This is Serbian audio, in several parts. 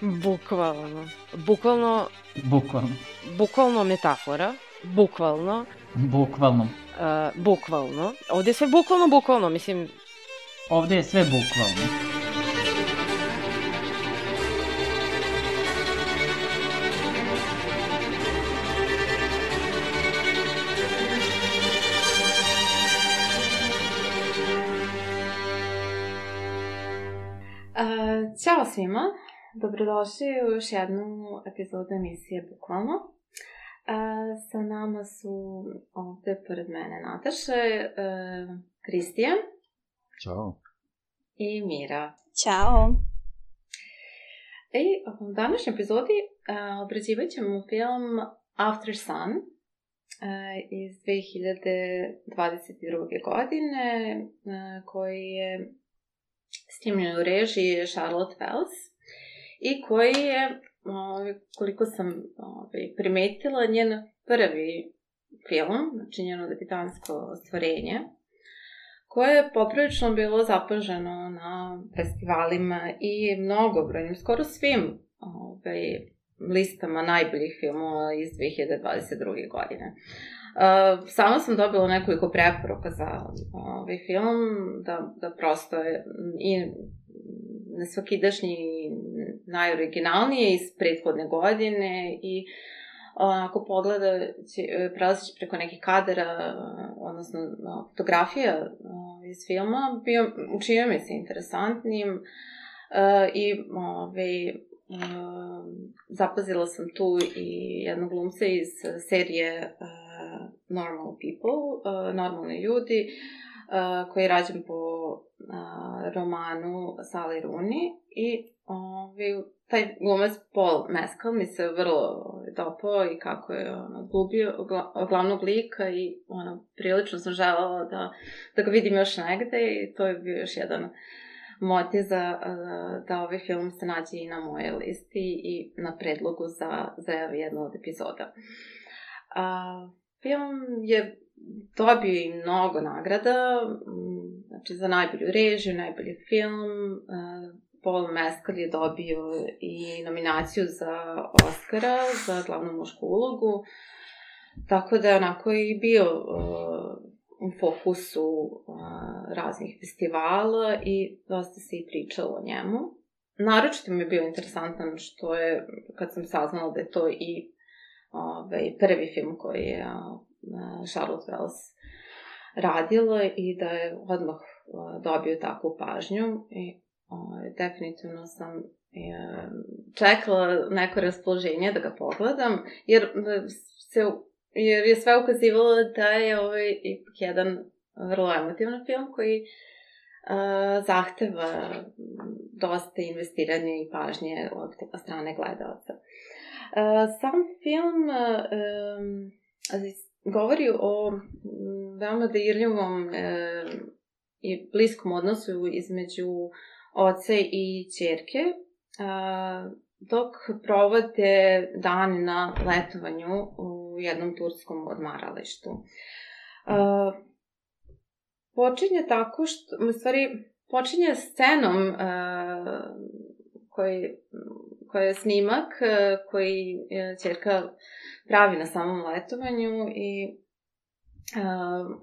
Bukvalno. Bukvalno, Bukvalno. bukvalno metafora. Bukvalno. Bukvalno. Uh, bukvalno. Ovde je sve bukvalno, bukvalno. Mislim, Ovde je sve bukvalno. Uh, ćao svima, dobrodošli u još jednu epizodu emisije Bukvalno. Uh, sa nama su ovde pored mene Nataša, uh, Kristijan Ćao. i Mira. Ćao. I u današnjoj epizodi uh, obrađivat ćemo film After Sun uh, iz 2022. godine uh, koji je snimljen u režiji Charlotte Wells i koji je, ovaj, koliko sam ovaj, primetila, njen prvi film, znači njeno debitansko stvorenje, koje je poprilično bilo zapaženo na festivalima i mnogobrojnim, skoro svim ovaj, listama najboljih filmova iz 2022. godine. Uh, sama sam dobila nekoliko preporuka za ovaj film, da, da prosto je i nesvakidašnji najoriginalnije iz prethodne godine i ako pogleda, će, prelazići preko nekih kadara, odnosno fotografija iz filma, bio, učinio mi se interesantnim uh, i ove, uh, zapazila sam tu i jednog glumca iz serije uh, Normal People, uh, normalni ljudi, uh, koji je rađen po uh, romanu Sally Rooney i ovaj, taj glumac Paul Mescal mi se vrlo dopao i kako je ono, glubio gla, glavnog lika i ono, prilično sam želela da, da ga vidim još negde i to je bio još jedan motiv za, da ovaj film se nađe i na moje listi i na predlogu za, za jednu od epizoda. A, film je dobio i mnogo nagrada, znači za najbolju režiju, najbolji film, Paul Mescal je dobio i nominaciju za Oscara za glavnu mušku ulogu, tako da je onako i bio uh, u fokusu uh, raznih festivala i dosta se i pričalo o njemu. Naročito mi je bio interesantan što je, kad sam saznala da je to i ovaj, prvi film koji je Charlotte Wells radila i da je odmah dobio takvu pažnju i Ovaj, definitivno sam je, čekala neko raspoloženje da ga pogledam, jer se jer je sve ukazivalo da je ovaj ipak jedan vrlo emotivan film koji uh, zahteva dosta investiranja i pažnje od strane gledalca. Uh, sam film uh, govori o veoma dirljivom uh, i bliskom odnosu između oce i čerke, dok provode dan na letovanju u jednom turskom odmaralištu. Počinje tako što, u stvari, počinje scenom koji, koji je snimak koji čerka pravi na samom letovanju i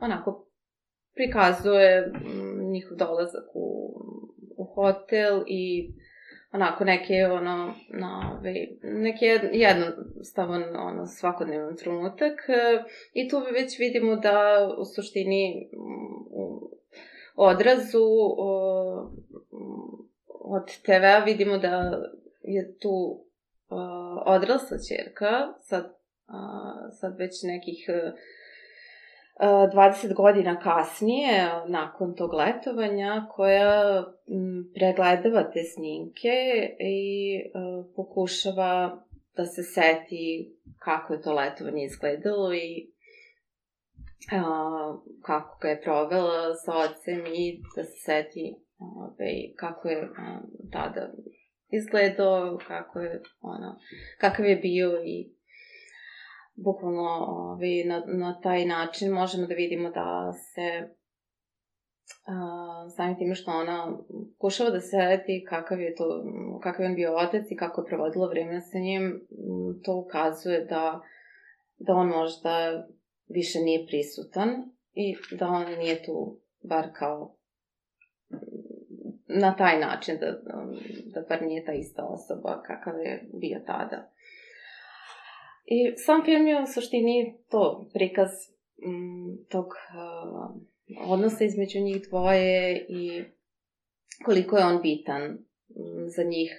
onako prikazuje njihov dolazak u u hotel i onako neke ono, na, ovaj, neki jednostavan ono, svakodnevan trenutak i tu već vidimo da u suštini u odrazu od TV-a vidimo da je tu odrasla čerka, sad, sad već nekih 20 godina kasnije, nakon tog letovanja, koja pregledava te snimke i pokušava da se seti kako je to letovanje izgledalo i kako ga je provela sa ocem i da se seti kako je tada izgledao, kako je, ono, kakav je bio i bukvalno ovaj, na, na taj način možemo da vidimo da se uh, samim time što ona pokušava da se seti kakav je to, kakav je on bio otac i kako je provodila vreme sa njim, to ukazuje da, da on možda više nije prisutan i da on nije tu bar kao na taj način, da, da bar nije ta ista osoba kakav je bio tada. I sam film je u suštini to, prikaz m, tog uh, odnosa između njih dvoje i koliko je on bitan m, za njih,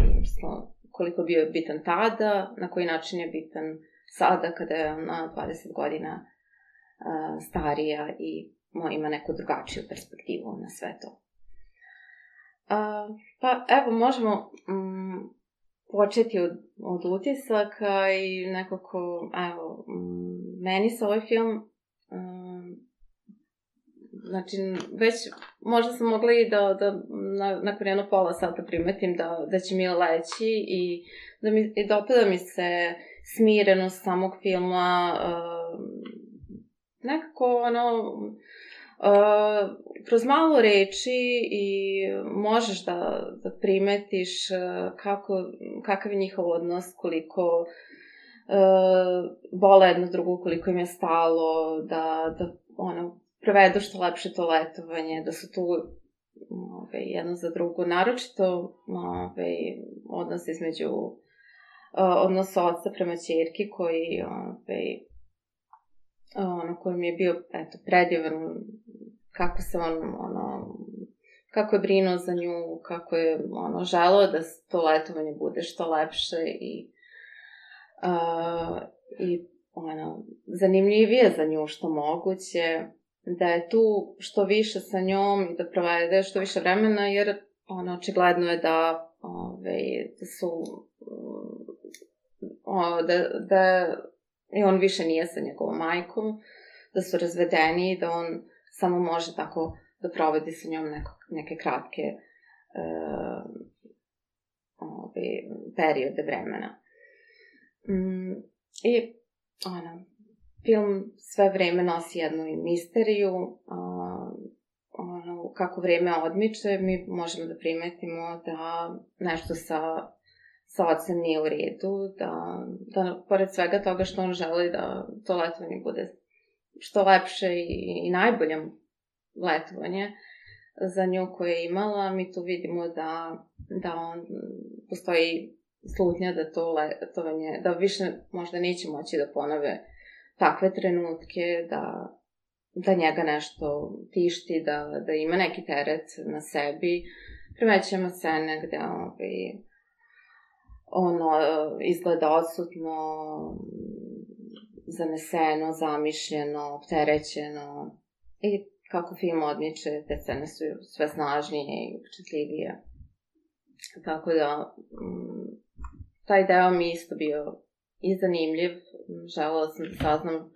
odnosno koliko je bio bitan tada, na koji način je bitan sada kada je ona 20 godina uh, starija i ima neku drugačiju perspektivu na sve to. Uh, pa evo, možemo um, početi od, od utisaka i nekako, evo, um, meni se ovaj film um, znači, već možda sam mogla i da, da na, nakon jedno pola sata primetim da, da će mi leći i da mi i dopada mi se smirenost samog filma, uh, nekako ono, Uh, kroz malo reči i možeš da, da primetiš uh, kako, kakav je njihov odnos, koliko uh, vole jedno drugo, koliko im je stalo, da, da ono, provedu što lepše to letovanje, da su tu ove, jedno za drugo, naročito ove, odnos između uh, odnos oca prema čerki koji ove, ono, koji mi je bio, eto, predivan, kako se on, ono, kako je brinuo za nju, kako je, ono, želao da to letovanje bude što lepše i, uh, i, ono, zanimljivije za nju što moguće, da je tu što više sa njom i da provede što više vremena, jer, ono, očigledno je da, ove, da su, o, da, da I on više nije sa njegovom majkom, da su razvedeni i da on samo može tako da provodi sa njom neko, neke kratke uh, ove, periode vremena. Mm, I, ono, film sve vreme nosi jednu misteriju, uh, ono, kako vreme odmiče, mi možemo da primetimo da nešto sa sa ocem nije u redu, da, da pored svega toga što on želi da to letovanje bude što lepše i, i najbolje letovanje za nju koje je imala, mi tu vidimo da, da on postoji slutnja da to letovanje, da više možda neće moći da ponove takve trenutke, da, da njega nešto tišti, da, da ima neki teret na sebi. Primećujemo scene gde ovaj, ono, izgleda odsutno, zaneseno, zamišljeno, opterećeno i kako film odmiče, te scene su sve snažnije i upečetljivije. Tako da, m, taj deo mi isto bio i zanimljiv. Želela sam da saznam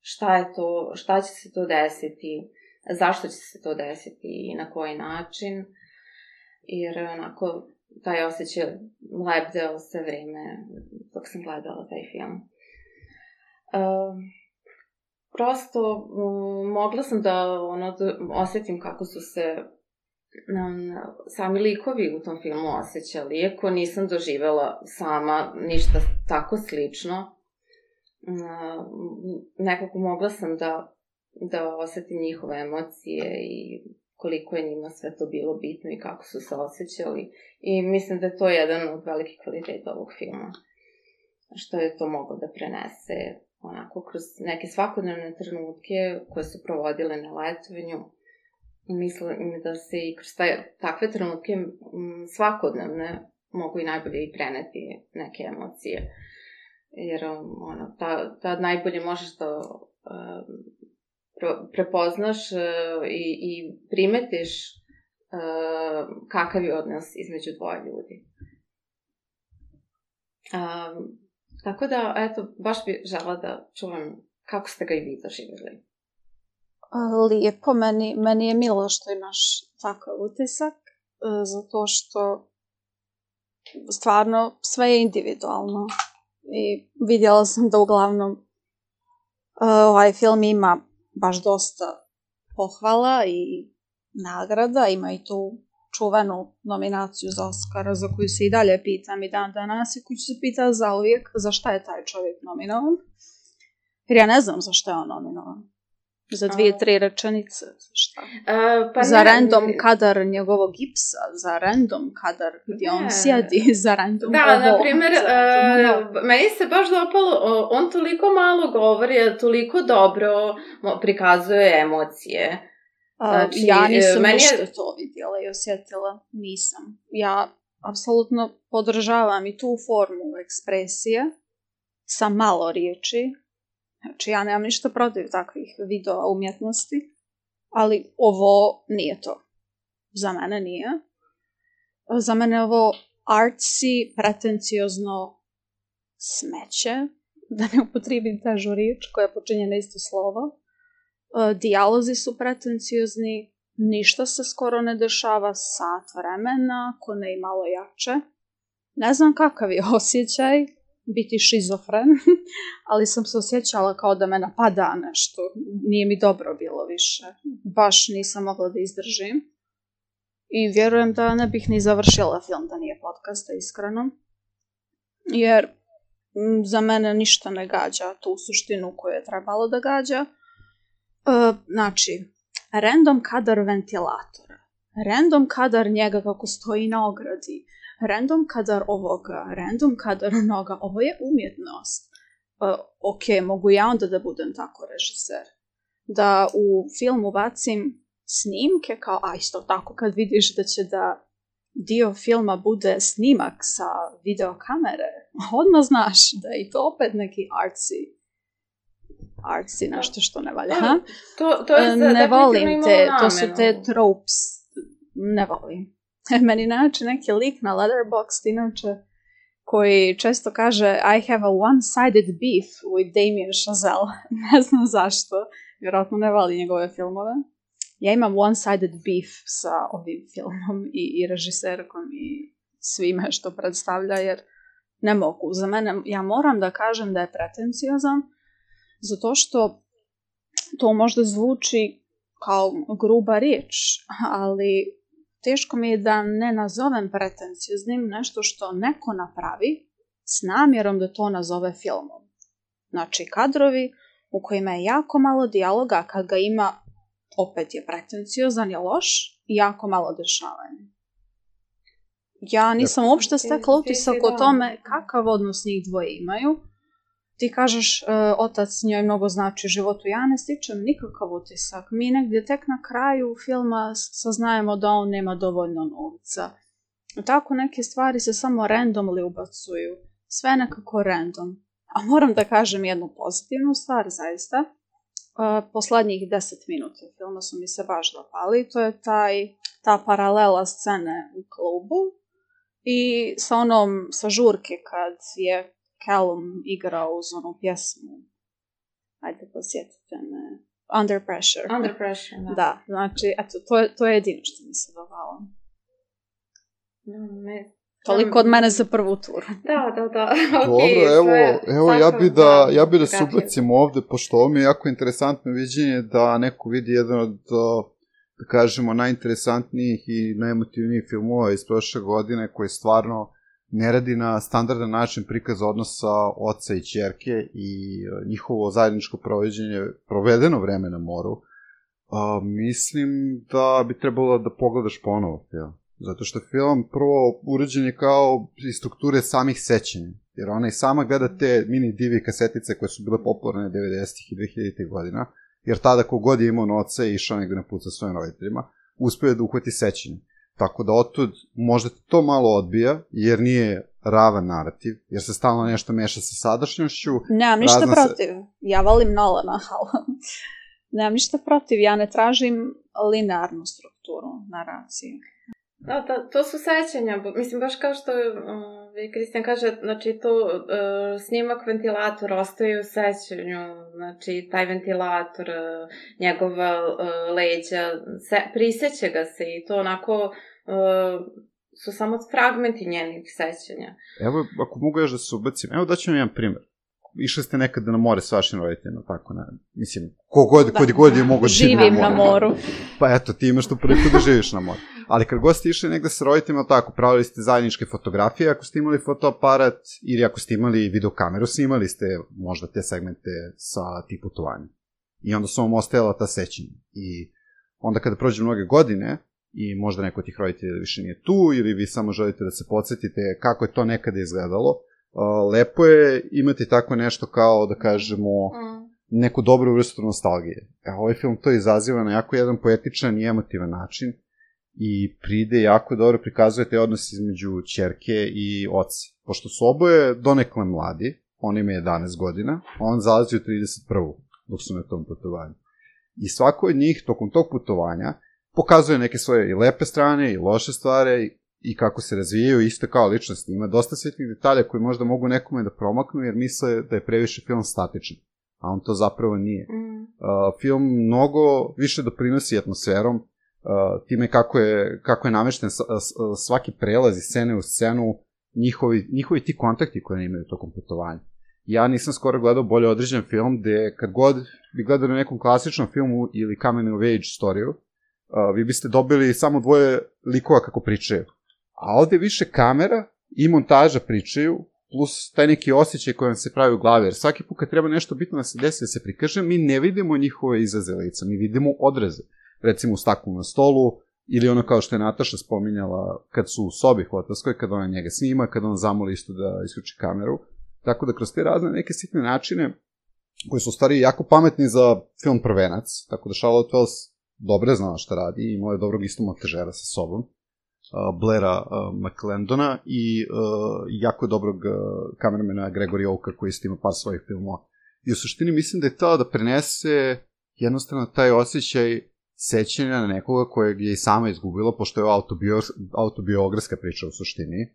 šta je to, šta će se to desiti, zašto će se to desiti i na koji način. Jer onako, taj osjećaj lebdeo sve vreme dok sam gledala taj film. Uh, prosto um, mogla sam da, ono, da osetim kako su se um, sami likovi u tom filmu osjećali, iako nisam doživela sama ništa tako slično. Uh, nekako mogla sam da, da osetim njihove emocije i koliko je njima sve to bilo bitno i kako su se osjećali. I mislim da je to jedan od velikih kvaliteta ovog filma. Što je to moglo da prenese onako kroz neke svakodnevne trenutke koje su provodile na letovanju. Mislim da se i kroz taj, takve trenutke svakodnevne mogu i najbolje i preneti neke emocije. Jer ono, ta, ta najbolje možeš da um, prepoznaš uh, i, i primetiš uh, kakav je odnos između dvoje ljudi. Um, tako da, eto, baš bi žela da čuvam kako ste ga i vi doživjeli. Lijepo, meni, meni je milo što imaš takav utisak, e, zato što stvarno sve je individualno. I vidjela sam da uglavnom ovaj film ima baš dosta pohvala i nagrada, ima i tu čuvenu nominaciju za Oscara za koju se i dalje pitam i dan danas i koju se pitati za uvijek za šta je taj čovjek nominovan. Jer ja ne znam za šta je on nominovan. Za dvije, tri rečenice. Za šta? Uh, pa za ne- random kadar njegovog gipsa, za random kadar gdje on Ne. sjedi, za random Da, ovo, na primjer, uh, meni se baš dopalo, on toliko malo govori, a toliko dobro prikazuje emocije. A, Znači, ja e, nisam meni je- to vidjela i osjetila. Nisam. Ja apsolutno podržavam i tu formu ekspresije sa malo riječi. Znači, ja nemam ništa protiv takvih videoa umjetnosti, ali ovo nije to. Za mene nije. Za mene ovo artsy, pretenciozno smeće, da ne upotrijebim težu riječ koja počinje na isto slovo. E, dijalozi su pretenciozni, ništa se skoro ne dešava sat vremena, ako ne i malo jače. Ne znam kakav je osjećaj biti šizofren, ali sam se osjećala kao da me napada nešto. Nije mi dobro bilo više. Baš nisam mogla da izdržim. I vjerujem da ne bih ni završila film da nije podcasta, iskreno. Jer za mene ništa ne gađa tu suštinu koju je trebalo da gađa. E, znači, random kadar ventilatora, random kadar njega kako stoji na ogradi, random kadar ovoga, random kadar onoga, ovo je umjetnost. E, ok, mogu ja onda da budem tako režiser. Da u film ubacim snimke kao, a isto tako kad vidiš da će da dio filma bude snimak sa videokamere, odmah znaš da je i to opet neki artsy artsy, nešto što ne valja. To, to je za, E, ne volim te, to su te tropes, ne volim. Meni znači neki lik na Letterboxd, inače, koji često kaže I have a one-sided beef with Damien Chazelle. ne znam zašto, vjerojatno ne voli njegove filmove. Ja imam one-sided beef sa ovim filmom i, i režiserkom i svime što predstavlja, jer ne mogu. Za mene, ja moram da kažem da je pretenciozan, zato što to možda zvuči kao gruba riječ, ali teško mi je da ne nazovem pretencioznim nešto što neko napravi s namjerom da to nazove filmom. Znači kadrovi u kojima je jako malo dijaloga, kad ga ima opet je pretenciozan, je loš i jako malo dešavanja. Ja nisam uopšte stekla ti utisak o tome kakav odnos njih dvoje imaju. Ti kažeš, e, otac njoj mnogo znači u životu. Ja ne stičem nikakav utisak. Mi negdje tek na kraju filma saznajemo da on nema dovoljno novca. Tako neke stvari se samo randomly ubacuju. Sve nekako random. A moram da kažem jednu pozitivnu stvar, zaista. Uh, poslednjih deset minuta filma su mi se baš dopali. To je taj, ta paralela scene u klubu i sa onom sa žurke kad je Callum igrao uz onu pjesmu. Ajde, posjetite me. Under Pressure. Under pressure, da. Da, znači, eto, to je, to je jedino što mi se dopalo. Da, ne- Toliko od mene za prvu turu. Da, da, da. Dobro, okej, evo, sve- evo ja bi da, ja bi da se Dakle, ubacim ovde, pošto ovo mi je jako interesantno viđenje da neko vidi jedan od, da kažemo, najinteresantnijih i najemotivnijih filmova iz prošle godine, koji stvarno ne radi na standardan način prikaza odnosa oca i čerke i uh, njihovo zajedničko provođenje, provedeno vreme na moru. Uh, mislim da bi trebalo da pogledaš ponovo film. Zato što film prvo uređen je kao iz strukture samih sećanja. Jer ona i sama gleda te mini divi kasetice koje su bile popularne 90-ih i 2000-ih godina. Jer tada kogod je imao noce i išao negde na put sa svojim roditeljima, uspio je da uhvati sećanje. Tako da otud možda te to malo odbija, jer nije ravan narativ, jer se stalno nešto meša sa sadašnjošću. Nemam ništa se- protiv. Ja volim Nolana, ali nemam ništa protiv. Ja ne tražim linearnu strukturu naracije. Da, da, to su sećanja, mislim, baš kao što uh, Kristijan kaže, znači to uh, snimak ventilator ostaje u sećanju, znači taj ventilator, uh, njegova uh, leđa, se, priseće ga se i to onako uh, su samo fragmenti njenih sećanja. Evo, ako mogu još da se ubacim, evo daću vam jedan primjer. Išli ste nekada na more s vašim roditeljima, tako na, mislim, kogod, kod god je mogo da Živim na moru. Pa eto, ti imaš tu priliku da živiš na moru. Ali kad god ste išli negde sa roditeljima, tako, pravili ste zajedničke fotografije, ako ste imali fotoaparat, ili ako ste imali videokameru, snimali ste možda te segmente sa tih putovanja. I onda su vam ostajala ta sećanja. I onda kada prođe mnoge godine, i možda neko od tih roditelja više nije tu, ili vi samo želite da se podsjetite kako je to nekada izgledalo, lepo je imati tako nešto kao, da kažemo, Mm. neku dobru vrstu nostalgije. E, ovaj film to izaziva na jako jedan poetičan i emotivan način i pride jako dobro prikazuje te odnos između čerke i oca. Pošto su oboje donekle mladi, on ima 11 godina, on zalazi u 31. dok su na tom putovanju. I svako od njih tokom tog putovanja pokazuje neke svoje i lepe strane i loše stvari i kako se razvijaju isto kao ličnost. Ima dosta svetnih detalja koji možda mogu nekome da promaknu jer misle da je previše film statičan, a on to zapravo nije. Mm. Uh, film mnogo više doprinosi atmosferom, uh, time kako je, kako je namešten svaki prelaz iz scene u scenu, njihovi, njihovi ti kontakti koje imaju tokom putovanja. Ja nisam skoro gledao bolje određen film gde kad god bi gledali nekom klasičnom filmu ili coming of age storiju, uh, vi biste dobili samo dvoje likova kako pričaju. A ovde više kamera i montaža pričaju, plus taj neki osjećaj koji vam se pravi u glavi, jer svaki put kad treba nešto bitno da se desi, da se prikaže, mi ne vidimo njihove izraze lica, mi vidimo odraze. Recimo u staklu na stolu, ili ono kao što je Nataša spominjala kad su u sobi hotelskoj, kad ona njega snima, kad on zamoli isto da isključi kameru. Tako da kroz te razne neke sitne načine, koji su u stvari jako pametni za film Prvenac, tako da Charlotte Wells dobro je znala šta radi i imala je dobrog isto montažera sa sobom, Blaira McClendona i jako dobrog kameramena Gregory Oka koji isto ima par svojih filmova. I u suštini mislim da je to da prenese jednostavno taj osjećaj sećanja na nekoga kojeg je i sama izgubila, pošto je autobio, autobiografska priča u suštini.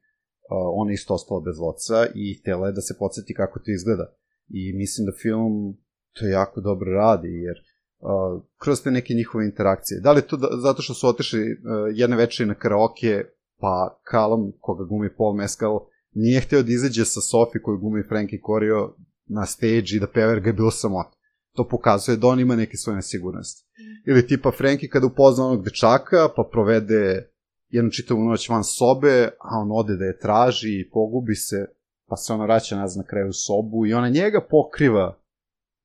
Ona je isto ostala bez oca i htjela je da se podsjeti kako to izgleda. I mislim da film to jako dobro radi, jer uh, kroz te neke njihove interakcije. Da li to da, zato što su otišli uh, jedne večeri na karaoke, pa Callum, koga gumi Paul Mescal, nije hteo da izađe sa Sophie koju gumi Frankie Corio na stage i da peva jer ga je bilo samota. To pokazuje da on ima neke svoje nesigurnosti. Ili tipa Frankie kada upozna onog dečaka, pa provede jednu čitavu noć van sobe, a on ode da je traži i pogubi se, pa se ona vraća nazad na kraju sobu i ona njega pokriva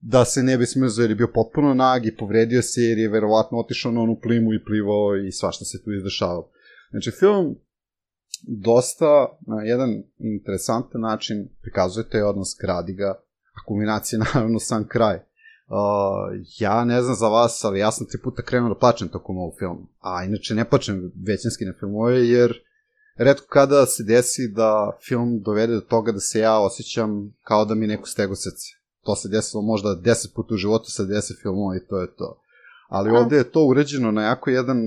da se ne bi smrzao jer je bio potpuno nag i povredio se jer je verovatno otišao na onu plimu i plivao i svašta se tu izdešavalo. Znači, film dosta na jedan interesantan način prikazuje taj odnos gradi ga, a kulminacija naravno sam kraj. Uh, ja ne znam za vas, ali ja sam tri puta krenuo da plačem tokom ovog filma. A inače ne plačem većinski na filmove, jer redko kada se desi da film dovede do toga da se ja osjećam kao da mi neko stego srce. To se desilo možda deset puta u životu sa deset filmova i to je to. Ali ovde je to uređeno na jako jedan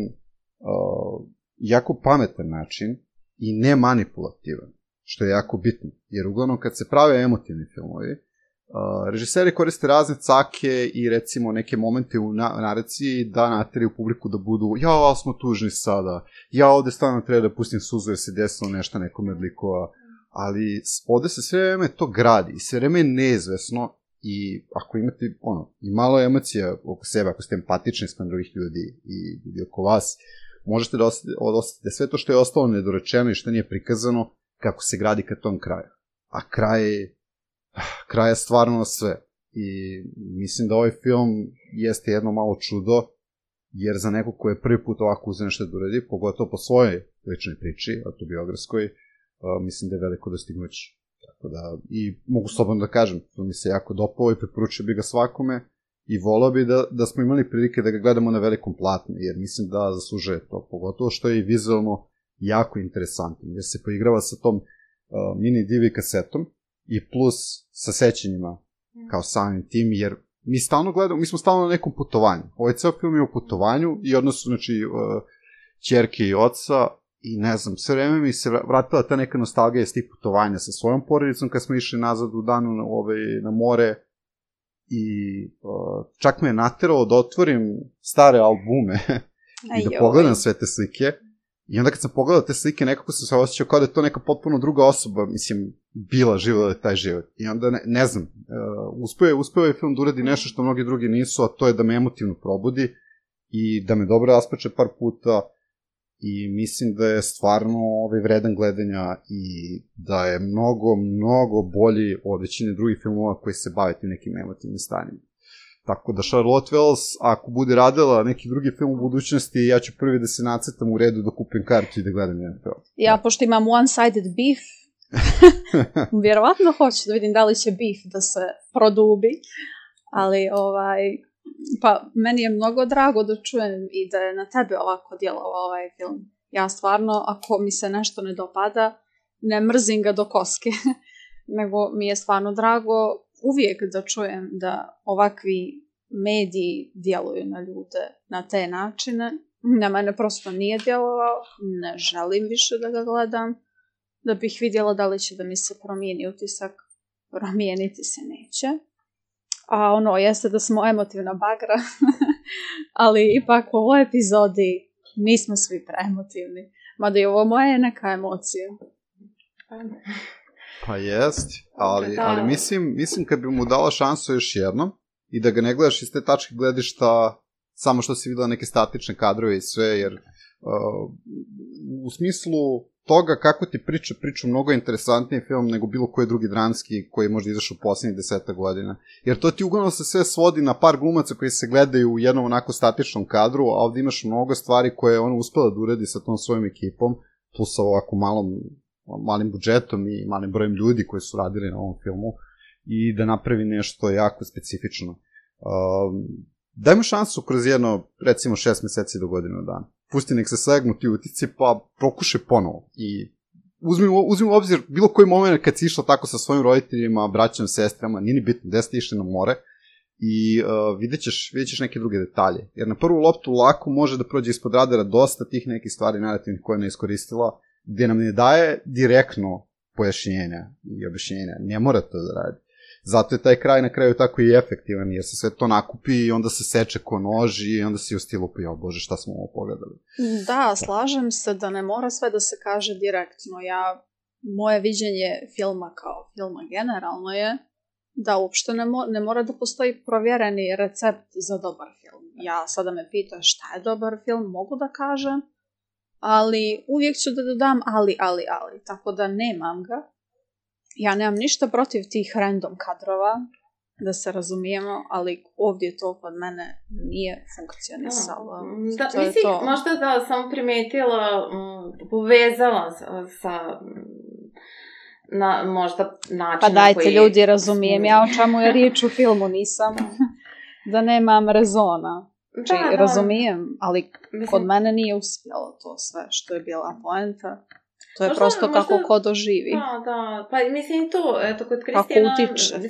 uh, jako pametan način i ne manipulativan, što je jako bitno. Jer uglavnom kad se prave emotivni filmovi, uh, režiseri koriste razne cake i recimo neke momente u na naraciji da nateraju publiku da budu ja, ali smo tužni sada, ja ovde stvarno treba da pustim suzu jer se desilo nešto nekome od likova, ali ovde se sve vreme to gradi, sve vreme je neizvesno i ako imate ono, i malo emocija oko sebe, ako ste empatični spram drugih ljudi i ljudi oko vas, možete da osjetite, da sve to što je ostalo nedorečeno i što nije prikazano, kako se gradi ka tom kraju. A kraj je, kraj je stvarno sve. I mislim da ovaj film jeste jedno malo čudo, jer za nekog ko je prvi put ovako uzeo nešto da uradi, pogotovo po svojoj ličnoj priči, autobiografskoj, mislim da je veliko dostignuće. Tako da, i mogu slobodno da kažem, to mi se jako dopao i preporučio bi ga svakome i volao bi da, da smo imali prilike da ga gledamo na velikom platnu, jer mislim da zaslužuje to, pogotovo što je i vizualno jako interesantno, jer se poigrava sa tom uh, mini DV kasetom i plus sa sećanjima kao samim tim, jer mi stalno gledamo, mi smo stalno na nekom putovanju. Ovaj ceo film je o putovanju i odnosu, znači, uh, čerke i oca i ne znam, sve vreme mi se vra- vratila ta neka nostalgija iz tih putovanja sa svojom porodicom kad smo išli nazad u danu na, ovaj, na more. I uh, čak me je nateralo da otvorim stare albume i da pogledam sve te slike. I onda kad sam pogledao te slike, nekako sam se osjećao kao da je to neka potpuno druga osoba, mislim, bila živjela taj život. I onda, ne, ne znam, uh, uspeo, je, uspeo je film da uradi nešto što mnogi drugi nisu, a to je da me emotivno probudi i da me dobro raspače par puta i mislim da je stvarno ovaj vredan gledanja i da je mnogo, mnogo bolji od većine drugih filmova koji se bave tim nekim emotivnim stanjima. Tako da Charlotte Wells, ako bude radila neki drugi film u budućnosti, ja ću prvi da se nacrtam u redu da kupim kartu i da gledam jedan film. Ja, pošto imam one-sided beef, vjerovatno hoću da vidim da li će beef da se produbi, ali ovaj, pa meni je mnogo drago da čujem i da je na tebe ovako djelovao ovaj film. Ja stvarno, ako mi se nešto ne dopada, ne mrzim ga do koske, nego mi je stvarno drago uvijek da čujem da ovakvi mediji djeluju na ljude na te načine. Na mene prosto nije djelovao, ne želim više da ga gledam, da bih vidjela da li će da mi se promijeni utisak, promijeniti se neće. A ono, jeste da smo emotivna bagra, ali ipak u ovoj epizodi nismo svi preemotivni. Mada i ovo moja je neka emocija. Pa jest, ali, da. ali mislim, mislim kad bi mu dala šansu još jednom i da ga ne gledaš iz te tačke gledišta samo što si videla neke statične kadrove i sve, jer uh, u smislu toga kako ti priča, priča mnogo interesantniji film nego bilo koji drugi dramski koji je možda izašao u poslednjih deseta godina. Jer to ti uglavnom se sve svodi na par glumaca koji se gledaju u jednom onako statičnom kadru, a ovde imaš mnogo stvari koje je ona uspela da uredi sa tom svojom ekipom, plus ovako malom, malim budžetom i malim brojem ljudi koji su radili na ovom filmu i da napravi nešto jako specifično. Um, dajmo šansu kroz jedno, recimo, šest meseci do godinu dana pusti nek se slegnu ti utici, pa prokuše ponovo. I uzmi, uzmi u obzir bilo koji moment kad si išla tako sa svojim roditeljima, braćom, sestrama, nije ni bitno, gde ste išli na more, i uh, vidjet, ćeš, vidjet ćeš neke druge detalje. Jer na prvu loptu lako može da prođe ispod radara dosta tih nekih stvari narativnih koje ne iskoristila, gde nam ne daje direktno pojašnjenja i objašnjenja. Ne mora to da radi. Zato je taj kraj na kraju tako i efektivan, jer se sve to nakupi i onda se seče ko nož i onda si u stilu, pa jo bože, šta smo ovo pogledali. Da, slažem se da ne mora sve da se kaže direktno. Ja, moje viđenje filma kao filma generalno je da uopšte ne, mo ne mora da postoji provjereni recept za dobar film. Ja sada me pitaš šta je dobar film, mogu da kažem, ali uvijek ću da dodam ali, ali, ali, tako da nemam ga ja nemam ništa protiv tih random kadrova, da se razumijemo, ali ovdje to kod mene nije funkcionisalo. Da, da mislim, to... možda da sam primetila, um, povezala sa, sa na, možda način Pa dajte koji... ljudi, razumijem ja o čemu je riječ u filmu, nisam da nemam rezona. Znači, da, da. razumijem, ali mislim... kod mene nije uspjelo to sve što je bila poenta. To je možda, prosto možda, kako ko doživi. Da, da. Pa mislim to, eto, kod Kristijana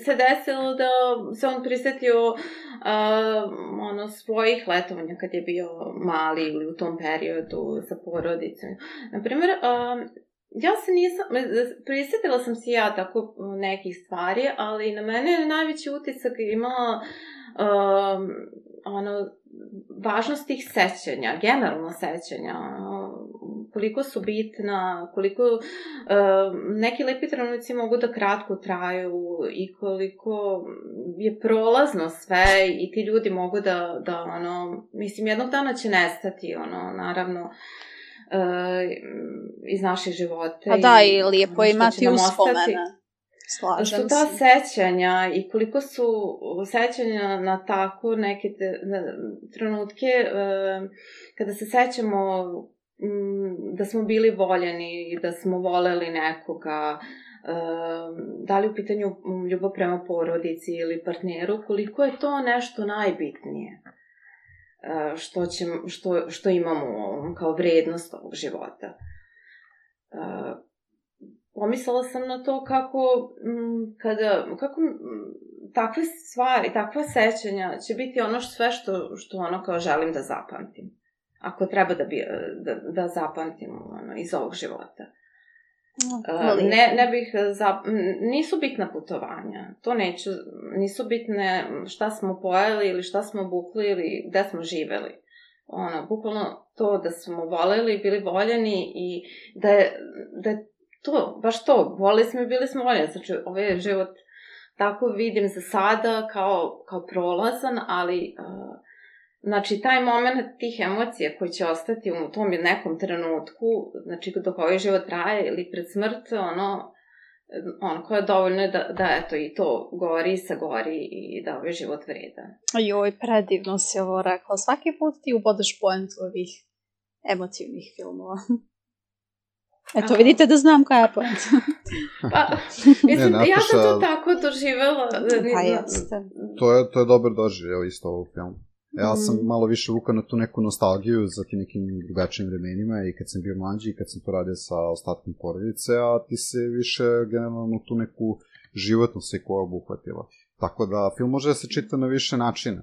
se desilo da se on prisetio uh, ono, svojih letovanja kad je bio mali ili u tom periodu sa porodicom. Naprimer, uh, ja se nisam, prisetila sam se ja tako nekih stvari, ali na mene je najveći utisak imala uh, ono, važnost tih sećanja, generalno sećanja, koliko su bitna, koliko uh, neki lepi trenuci mogu da kratko traju i koliko je prolazno sve i ti ljudi mogu da, da ono, mislim, jednog dana će nestati, ono, naravno, uh, iz naših života. Pa da, i lijepo imati uspomene. Slažem su ta se. sećanja i koliko su sećanja na tako neke te, na, trenutke uh, kada se sećamo da smo bili voljeni i da smo voleli nekoga, uh, da li u pitanju ljubav prema porodici ili partneru, koliko je to nešto najbitnije uh, što, će, što, što imamo kao vrednost ovog života. Uh, pomislila sam na to kako, m, kada, kako takve stvari, takva sećanja će biti ono što, sve što, što ono kao želim da zapamtim. Ako treba da, bi, da, da zapamtim ono, iz ovog života. Uh, ne, ne bih za, nisu bitna putovanja. To neću, nisu bitne šta smo pojeli ili šta smo bukli ili gde smo živeli. ono, bukvalno to da smo voleli, bili voljeni i da je, da je to, baš to, voleli smo i bili smo voljeni. Znači, ovaj život tako vidim za sada kao, kao prolazan, ali uh, znači taj moment tih emocija koji će ostati u tom nekom trenutku, znači dok ovaj život traje ili pred smrt, ono, ono koje je dovoljno da, da eto i to gori, sagori i da ovaj život vreda. Joj, predivno si ovo rekla. Svaki put ti ubodeš poentu ovih emotivnih filmova. Eto, vidite da znam koja je poenta. pa, mislim, ne, ja sam to tako doživela. Pa jeste. To je, to je dobar doživljaj isto ovog filmu. Ja sam mm. malo više vuka na tu neku nostalgiju za ti nekim drugačijim vremenima i kad sam bio mlađi i kad sam to radio sa ostatkom porodice, a ti se više generalno tu neku životnu sliku obuhvatila. Tako da film može da se čita na više načina.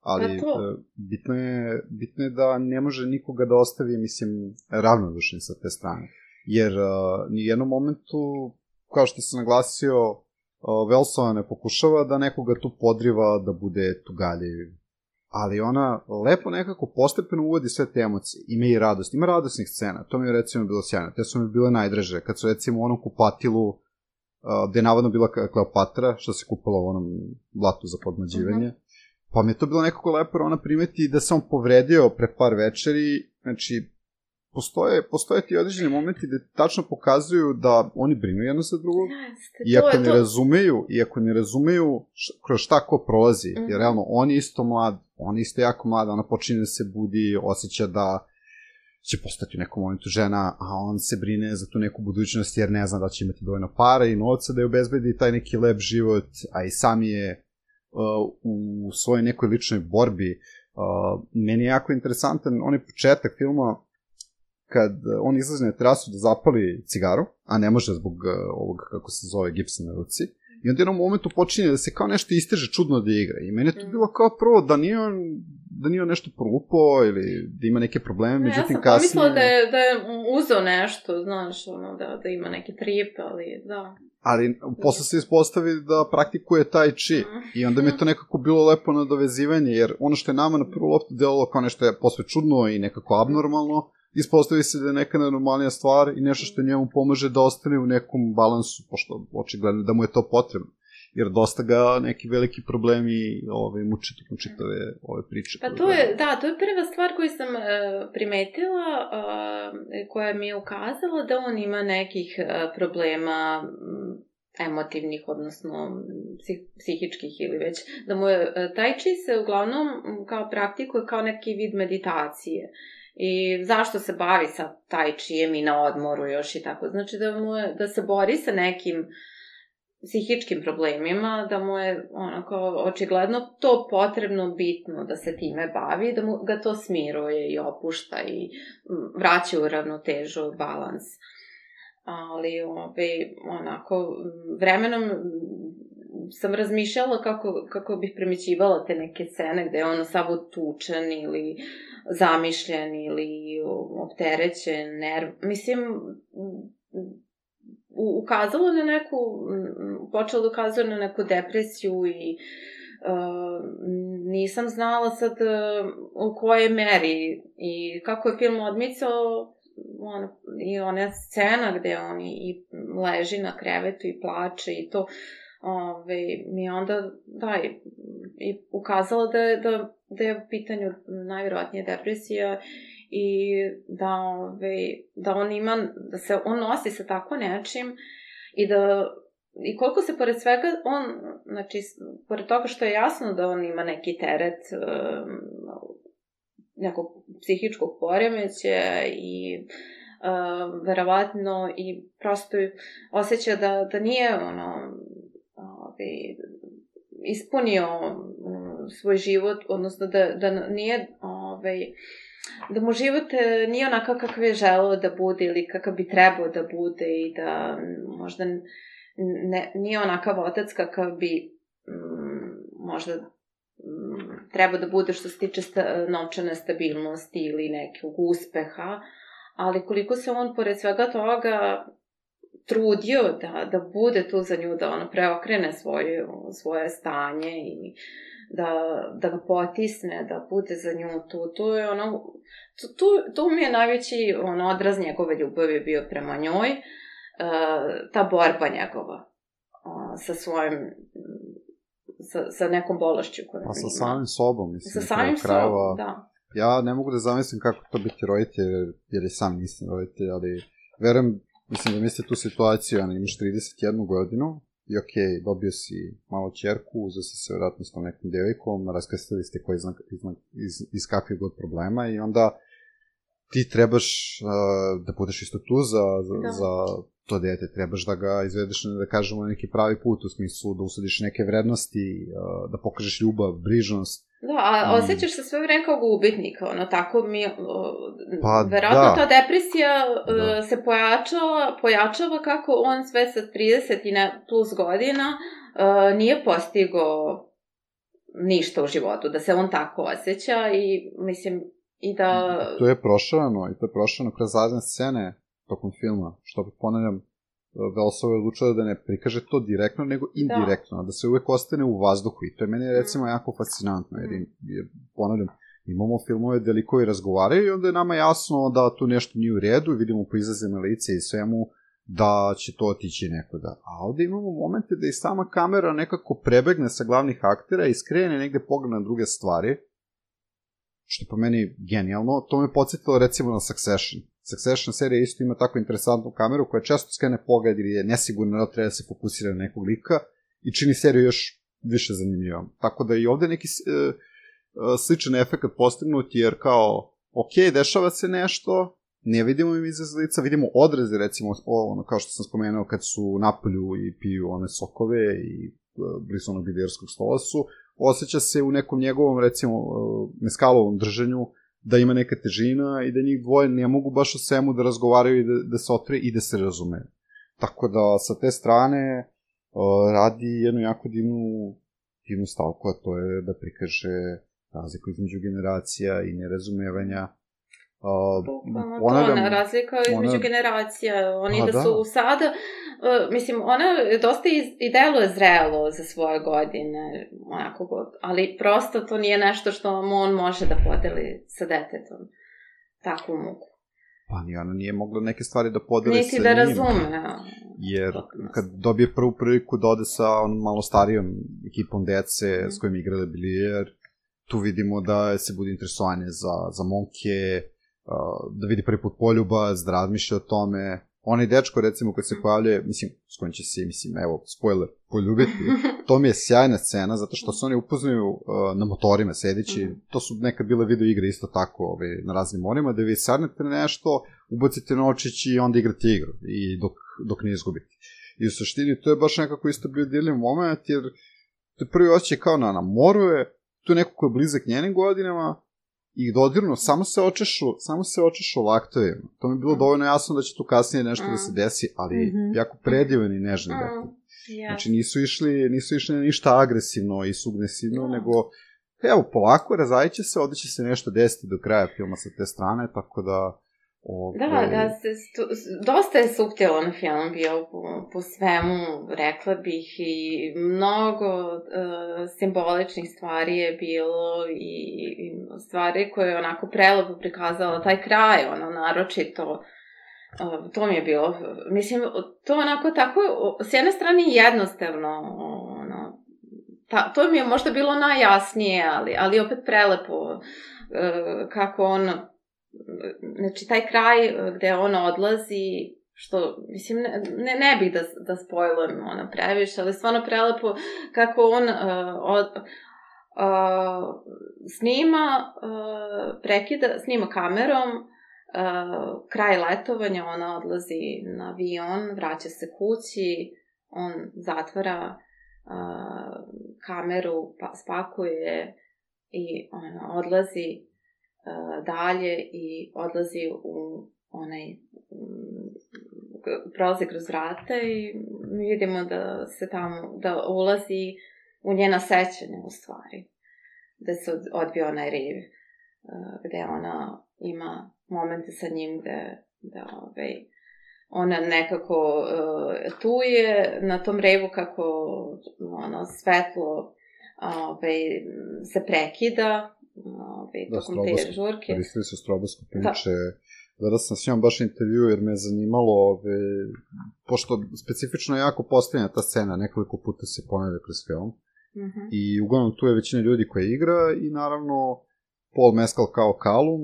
Ali pa bitno, je, bitno je da ne može nikoga da ostavi, mislim, ravnodušni sa te strane. Jer uh, ni jednom momentu, kao što sam naglasio, uh, Velsova ne pokušava da nekoga tu podriva da bude tugaljiv ali ona lepo nekako postepeno uvodi sve te emocije. Ima i radost, ima radosnih scena, to mi je recimo bilo sjajno. Te su mi bile najdraže, kad su recimo u onom kupatilu, uh, gde je navodno bila Kleopatra, što se kupala u onom blatu za podmađivanje, mhm. -huh. pa mi je to bilo nekako lepo, ona primeti da se on povredio pre par večeri, znači postoje, postoje ti određeni momenti gde tačno pokazuju da oni brinu jedno sa drugog, Jeste, iako ne to. razumeju, iako ne razumeju š, kroz šta ko prolazi, mm -hmm. jer realno on je isto mlad, on je isto jako mlad, ona počinje da se budi, osjeća da će postati u nekom momentu žena, a on se brine za tu neku budućnost jer ne zna da će imati dovoljno para i novca da je obezbedi taj neki lep život, a i sam je uh, u svojoj nekoj ličnoj borbi. Uh, meni je jako interesantan onaj početak filma kad on izlazi na terasu da zapali cigaru, a ne može zbog uh, ovog, kako se zove, gipsa na ruci, i onda jednom momentu počinje da se kao nešto isteže čudno da igra. I meni je to mm. bilo kao prvo da nije on, da nije on nešto prolupao ili da ima neke probleme, ne, međutim kasnije... Ja sam pomislila da je, da je uzeo nešto, znaš, ono, da, da ima neki trip, ali da. Ali posle se ispostavi da praktikuje taj chi i onda mi je to nekako bilo lepo nadovezivanje, jer ono što je nama na prvu loptu delalo kao nešto je posve čudno i nekako abnormalno, ispostavi se da je neka normalnija stvar i nešto što njemu pomaže da ostane u nekom balansu, pošto očigledno da mu je to potrebno jer dosta ga neki veliki problemi ovaj, muče tokom čitave ove priče. Pa to je, da, to je prva stvar koju sam uh, primetila, uh, koja mi je ukazala da on ima nekih uh, problema emotivnih, odnosno psih, psihičkih ili već, da mu je uh, taj či se uglavnom kao praktikuje kao neki vid meditacije. I zašto se bavi sa taj čijem i na odmoru još i tako. Znači da, mu je, da se bori sa nekim psihičkim problemima, da mu je onako očigledno to potrebno bitno da se time bavi, da mu ga to smiruje i opušta i vraća u ravnotežu, balans. Ali ove, onako vremenom sam razmišljala kako, kako bih primećivala te neke scene gde je ono samo tučan ili zamišljen ili opterećen, nerv. Mislim, ukazalo na neku, počelo da ukazuje na neku depresiju i uh, nisam znala sad uh, u kojoj meri i kako je film odmicao on, i ona scena gde on i leži na krevetu i plače i to ove, mi onda, da, i, i ukazala da je, da, da je u pitanju najvjerojatnije depresija i da, ove, da on ima, da se on nosi sa tako nečim i da I koliko se pored svega on, znači, pored toga što je jasno da on ima neki teret um, nekog psihičkog poremeća i um, verovatno i prosto osjeća da, da nije ono ovaj, ispunio um, svoj život, odnosno da, da nije ovaj, da mu život e, nije onakav kakav je želeo da bude ili kakav bi trebao da bude i da možda ne, nije onakav otac kakav bi um, možda um, treba da bude što se tiče sta, novčane stabilnosti ili nekog uspeha, ali koliko se on pored svega toga trudio da, da bude tu za nju, da ono preokrene svoje, svoje stanje i da, da ga potisne, da bude za nju tu. Tu je ono, tu, tu, tu mi je najveći ono, odraz njegove ljubavi bio prema njoj, uh, ta borba njegova uh, sa svojim sa, sa nekom bolešću koju Pa sa ima. samim sobom, mislim. Sa samim krajeva, sobom, da. Ja ne mogu da zamislim kako to biti roditelj, jer i sam nisam roditelj, ali verujem, mislim da mislite tu situaciju, ono, imaš 31 godinu, i okay, dobio si malo čerku, uzeo si se vratno s tom nekom devojkom, raskastili ste koji iz, iz, iz, iz kakvih god problema i onda ti trebaš uh, da budeš isto tu za, za, Da. za to dete, trebaš da ga izvedeš, da kažemo, na neki pravi put, u smislu da usadiš neke vrednosti, da pokažeš ljubav, brižnost, Da, a osjećaš se sve vreme kao gubitnik, ono, tako mi, Pa, verovatno da. ta depresija Da. da. se pojačala, pojačava kako on sve sa 30 i ne, plus godina uh, nije postigao ništa u životu, da se on tako osjeća i mislim i da... To je prošavano i to je prošavano kroz razne scene tokom filma, što opet ponavljam, Velsova je odlučila da ne prikaže to direktno, nego indirektno, da, da se uvek ostane u vazduhu. I to je meni recimo jako fascinantno, jer, im- jer ponavljam, imamo filmove gde likovi razgovaraju i onda je nama jasno da tu nešto nije u redu, vidimo po izrazima lice i svemu da će to otići nekuda. A ovde imamo momente da i sama kamera nekako prebegne sa glavnih aktera i skrene negde pogled na druge stvari, što je po meni genijalno, to me podsjetilo recimo na Succession. Succession serija isto ima tako interesantnu kameru koja često skrene pogled ili je nesigurna da treba da se fokusira na nekog lika i čini seriju još više zanimljivom. Tako da i ovde neki e, e, sličan efekt postignut jer kao, ok, dešava se nešto, ne vidimo im izraz lica, vidimo odraze recimo, ono, kao što sam spomenuo kad su napolju i piju one sokove i e, blizu onog biderskog stola su, osjeća se u nekom njegovom, recimo, e, meskalovom držanju, da ima neka težina i da njih dvoje ne mogu baš o svemu da razgovaraju i da, da se otvore i da se razumeju. Tako da, sa te strane, radi jednu jako divnu, divnu stavku, a to je da prikaže razliku između generacija i nerazumevanja. Uh, Bukvalno to, ponavljam, ona razlika između ona- generacija, oni Pa da, da. su sada, uh, mislim, ona dosta iz, i deluje zrelo za svoje godine, onako god, ali prosto to nije nešto što on može da podeli sa detetom, takvu muku. Pa ni ona nije mogla neke stvari da podeli Niti sa da njim. razume. Jer kad dobije prvu priliku da ode sa on malo starijom ekipom dece s kojim igrali bilijer, tu vidimo da se bude interesovanje za, za momke, uh, da vidi prvi put poljubac, da razmišlja o tome. Onaj dečko, recimo, kad se pojavljuje, mislim, s kojim će se, mislim, evo, spoiler, poljubiti, to mi je sjajna scena, zato što se oni upoznaju uh, na motorima sedeći, Mhm. to su nekad bile video igre isto tako ove, na raznim morima, da vi sadnete na nešto, ubacite novčić i onda igrate igru, i dok, dok ne izgubite. I u suštini to je baš nekako isto bio dirljiv moment, jer to je prvi osjećaj kao na, na moru je, tu je neko ko je blizak njenim godinama, i dodirno, samo se očešu, samo se očešu laktovima. To mi je bilo Mhm. dovoljno jasno da će tu kasnije nešto da se Mhm. desi, ali Mhm. jako predivan i nežni Mm, dakle. ja. Znači nisu išli, nisu išli na ništa agresivno i sugnesivno, Da. nego evo, polako razajit će se, ovde će se nešto desiti do kraja filma sa te strane, tako da ove, Da, da, se, stu, dosta je suptilan film bio po, po svemu, rekla bih, i mnogo uh, simboličnih stvari je bilo i, i stvari koje je onako prelepo prikazala taj kraj, ono, naročito, uh, to mi je bilo, mislim, to onako tako, s jedne strane jednostavno, ono, ta, to mi je možda bilo najjasnije, ali, ali opet prelepo, uh, kako on znači taj kraj e, gde on odlazi što, mislim, ne, ne, ne bih da, da spojlujem ono previše, ali stvarno prelepo kako on uh, od, uh, snima, uh, prekida, snima kamerom, uh, kraj letovanja, ona odlazi na avion, vraća se kući, on zatvara uh, kameru, pa, spakuje i ono, odlazi dalje i odlazi u onaj prolazi kroz vrata i vidimo da se tamo, da ulazi u njena sećanja u stvari. Da se od- odbio onaj riv, gde ona ima momente sa njim gde, da, ovaj, ona nekako uh, tu je na tom revu kako ono, svetlo ove, se prekida ove, Da, tokom te žurke. Koristili su stroboskop, inače, gledao sam s njom baš intervju jer me je zanimalo, ove, pošto specifično jako postavljena ta scena, nekoliko puta se ponavlja kroz film, Mhm. i uglavnom tu je većina ljudi koja igra i naravno Paul Mescal kao Callum,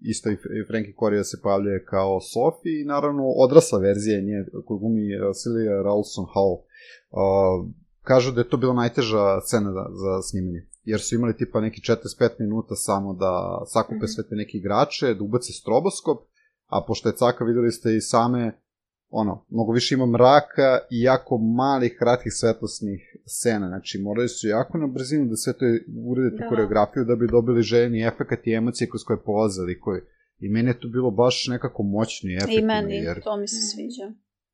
isto i Frankie Corio se pojavljuje kao Sophie i naravno odrasla verzija nje koju glumi uh, Celia Ralston Hall. Uh, kažu da je to bila najteža scena za, za snimanje, jer su imali tipa neki 45 minuta samo da sakupe Mhm. sve te neke igrače, da ubace stroboskop, a pošto je caka, videli ste i same ono, mnogo više ima mraka i jako malih, kratkih svetlosnih scena, znači morali su jako na brzinu da sve to urede tu Da. koreografiju da bi dobili željeni efekat i emocije kroz koje polaze likovi. I meni je to bilo baš nekako moćno i efektivno, I meni, jer, to mi se sviđa.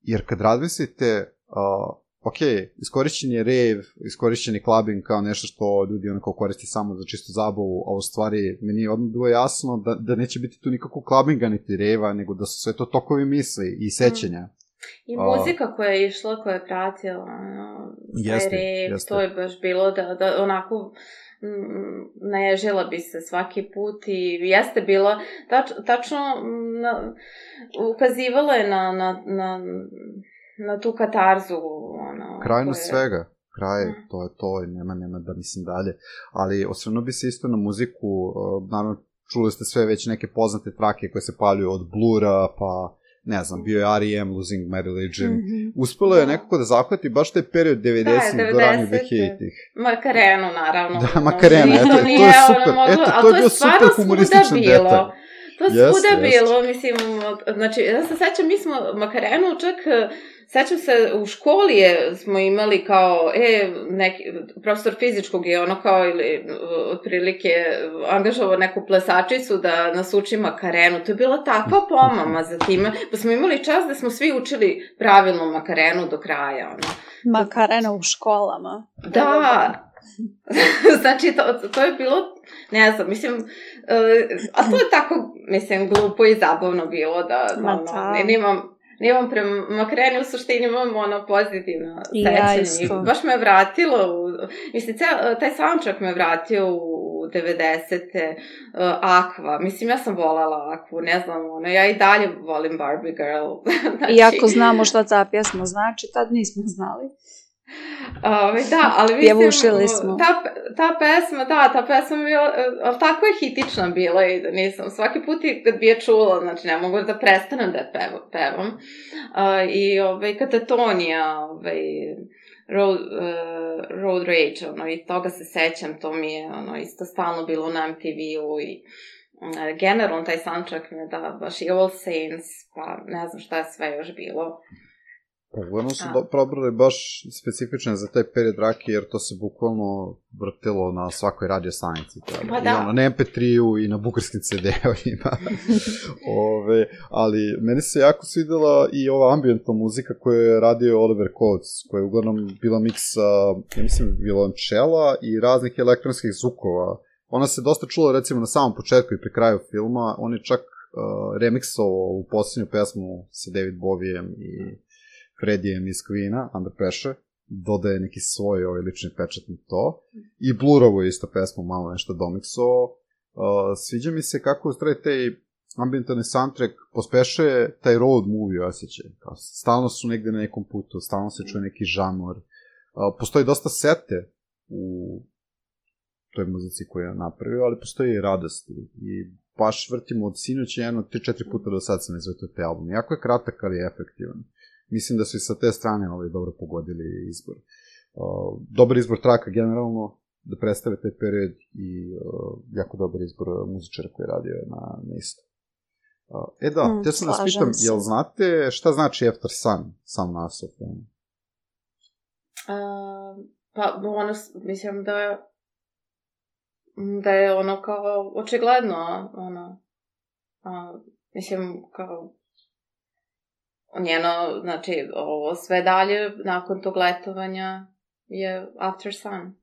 jer kad razmislite, uh, ok, iskorišćen je rave, iskorišćen je clubbing kao nešto što ljudi onako koriste samo za čistu zabavu, a u stvari meni je odmah bilo jasno da, da neće biti tu nikakvog clubbinga niti reva, nego da su sve to tokovi misli i sećanja. I A- muzika koja je išla, koja je pratila, ono, taj Jeste, rap, jeste. to je baš bilo da, da onako mm, naježila bi se svaki put i jeste bila, tač, tačno mm, na, ukazivala je na, na, na, na tu katarzu. Ono, Krajnost koja- svega. Kraj, Mm. to je to, i nema, nema da mislim dalje. Ali osvrnuo bi se isto na muziku, uh, naravno čuli ste sve već neke poznate trake koje se paljuju od Blura, pa ne znam, bio je R.E.M. Losing My Religion. Mhm. Uspelo je Da. nekako da zahvati baš taj period 90-ih do ranije 90-ih. 2000-ih. Makarenu, naravno. Da, Makarenu, eto, to je super, moglo- eto, to je bio super humorističan detalj. To Jeste, svuda jeste. bilo, mislim, znači, ja se sećam, mi smo Makarenu čak, eh, sećam se, u školi je, smo imali kao, e, neki, profesor fizičkog je ono kao, ili, otprilike, angažovao neku plesačicu da nas uči Makarenu. To je bila takva pomama za time, pa smo imali čas da smo svi učili pravilno Makarenu do kraja, ono. Makarena u školama. Da. znači, to, to je bilo, ne znam, mislim, e, a to je tako, mislim, glupo i zabavno bilo da, da ono, da. ne, nemam, nemam prema Makreni, u suštini imam ono pozitivno ja sećanje. I baš me vratilo, u, mislim, cel, taj soundtrack me vratio u 90. Uh, Aqua, mislim, ja sam volala Aquu, ne znam, ono, ja i dalje volim Barbie Girl. znači, Iako znamo šta ta pjesma znači, tad nismo znali. Ove, da, ali mislim, smo. Ta, ta pesma, da, ta pesma je bila, e, ali tako je hitična bila i da nisam, svaki put kad bi je čula, znači ne mogu da prestanem da je pev, pevam. A, I ove, Katatonija, ove, Road, uh, Road Rage, ono, i toga se sećam, to mi je, ono, isto stalno bilo na MTV-u i uh, generalno taj soundtrack mi je da, baš i All Saints, pa ne znam šta je sve još bilo. Pa uglavnom su A. do, probrali baš specifične za taj period rake, jer to se bukvalno vrtilo na svakoj radio stanici. tada. Pa I da. ono, na MP3-u i na bukarskim CD-ovima. Ove, ali meni se jako svidela i ova ambientna muzika koju je radio Oliver Coates, koja je uglavnom bila miksa, ja mislim, violončela i raznih elektronskih zvukova. Ona se dosta čula recimo na samom početku i pri kraju filma, on je čak uh, remiksovao u posljednju pesmu sa David Bovijem i Fredijem iz Queen-a, Under Pressure, dodaje neki svoj ovaj lični pečat na to. I Blurovo je isto pesmu malo nešto domiksovao. Uh, sviđa mi se kako u stvari taj ambientalni soundtrack pospešuje taj road movie osjećaj. Kao, stalno su negde na nekom putu, stalno se čuje neki žanor. Uh, postoji dosta sete u toj muzici koju je napravio, ali postoji i radost. I, baš vrtimo od sinoća jedno 3-4 puta do sad sam izvetio te album. Jako je kratak, ali je efektivan. Mislim da su i sa te strane ovaj, dobro pogodili izbor. Uh, dobar izbor traka generalno, da predstave taj period i uh, jako dobar izbor muzičara koji je radio na, na isto. Uh, e da, Mm, te sam vas pitam, se. jel znate šta znači After Sun, sam naslov? A, pa ono, mislim da je da je ono kao očigledno ono a, mislim kao njeno, znači ovo sve dalje nakon tog letovanja je After Sun.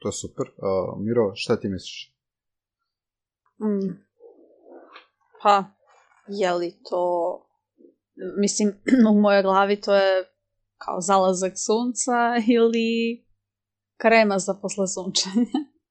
To je super. Uh, Miro, šta ti misliš? Mm. Pa, je li to mislim, u mojoj glavi to je kao zalazak sunca ili krema za posle sunčanja.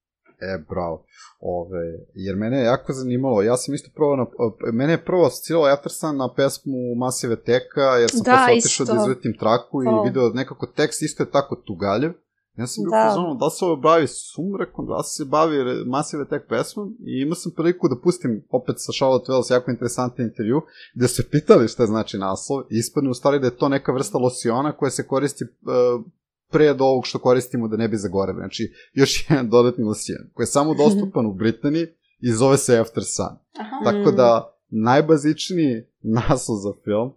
E, bravo. Ove, jer mene je jako zanimalo, ja sam isto prvo na, mene je prvo asociralo Jefferson na pesmu Masive Teka, jer sam Da, posle otišao da izvetim traku i video nekako tekst isto je tako tugaljev. Ja sam bio Da. da. pozorno da se ovo bavi sumrakom, da se bavi Masive Tek pesmom i imao sam priliku da pustim opet sa Charlotte Wells jako interesantan intervju gde su se pitali šta znači naslov i ispadne u stvari da je to neka vrsta losiona koja se koristi uh, pre od ovog što koristimo da ne bi zagoreli. Znači, još jedan dodatni losijan koji je samo dostupan u Britaniji i zove se After Sun. Aha. Tako da, najbazičniji naslov za film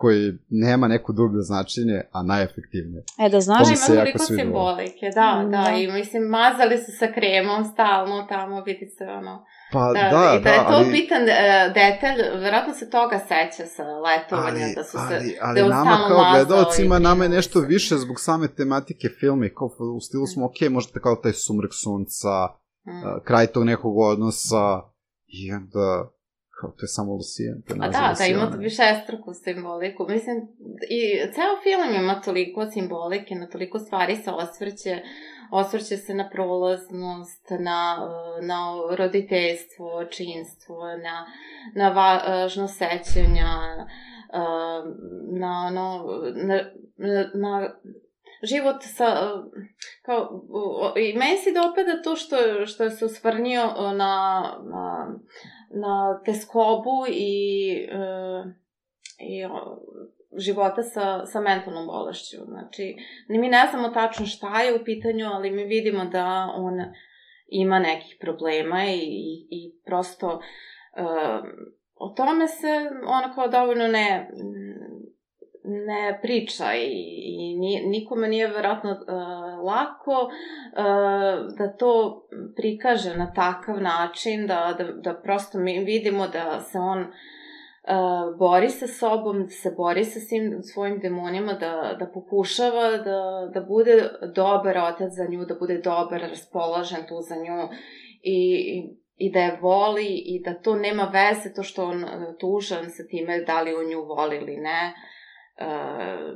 koji nema neko dublje značenje, a najefektivnije. E, da Da, znaš, ima toliko simbolike, da, Mm, da, da. i mislim, mazali su sa kremom stalno tamo, vidi se ono, Pa da, da, i da, je to ali, bitan uh, detalj, verovatno se toga seća sa letovanja, ali, da su se, ali, da ali on nama kao gledalcima, i nama je nešto više zbog same tematike filma i kao u stilu smo, ok, možete kao taj sumrak sunca, Mm. uh, kraj tog nekog odnosa i onda kao to je samo Lucijan. To je A da, da, ima više struku simboliku. Mislim, i ceo film ima toliko simbolike, na toliko stvari se osvrće. Osvrće se na prolaznost, na, na roditeljstvo, činstvo, na, na važno sećanja, uh, na, ono, na, na, na život sa, kao, i meni se dopada to što, što se usvrnio na, na, na teskobu i, uh, i života sa, sa mentalnom bolešću. Znači, mi ne znamo tačno šta je u pitanju, ali mi vidimo da on ima nekih problema i, i, i prosto uh, o tome se ono kao dovoljno ne, ne priča i, i nikome nije verovatno uh, lako uh, da to prikaže na takav način da, da, da prosto mi vidimo da se on uh, bori sa sobom, da se bori sa svim svojim demonima, da, da pokušava da, da bude dobar otac za nju, da bude dobar, raspoložen tu za nju i, i da je voli i da to nema veze to što on tužan sa time da li on nju voli ili ne, uh,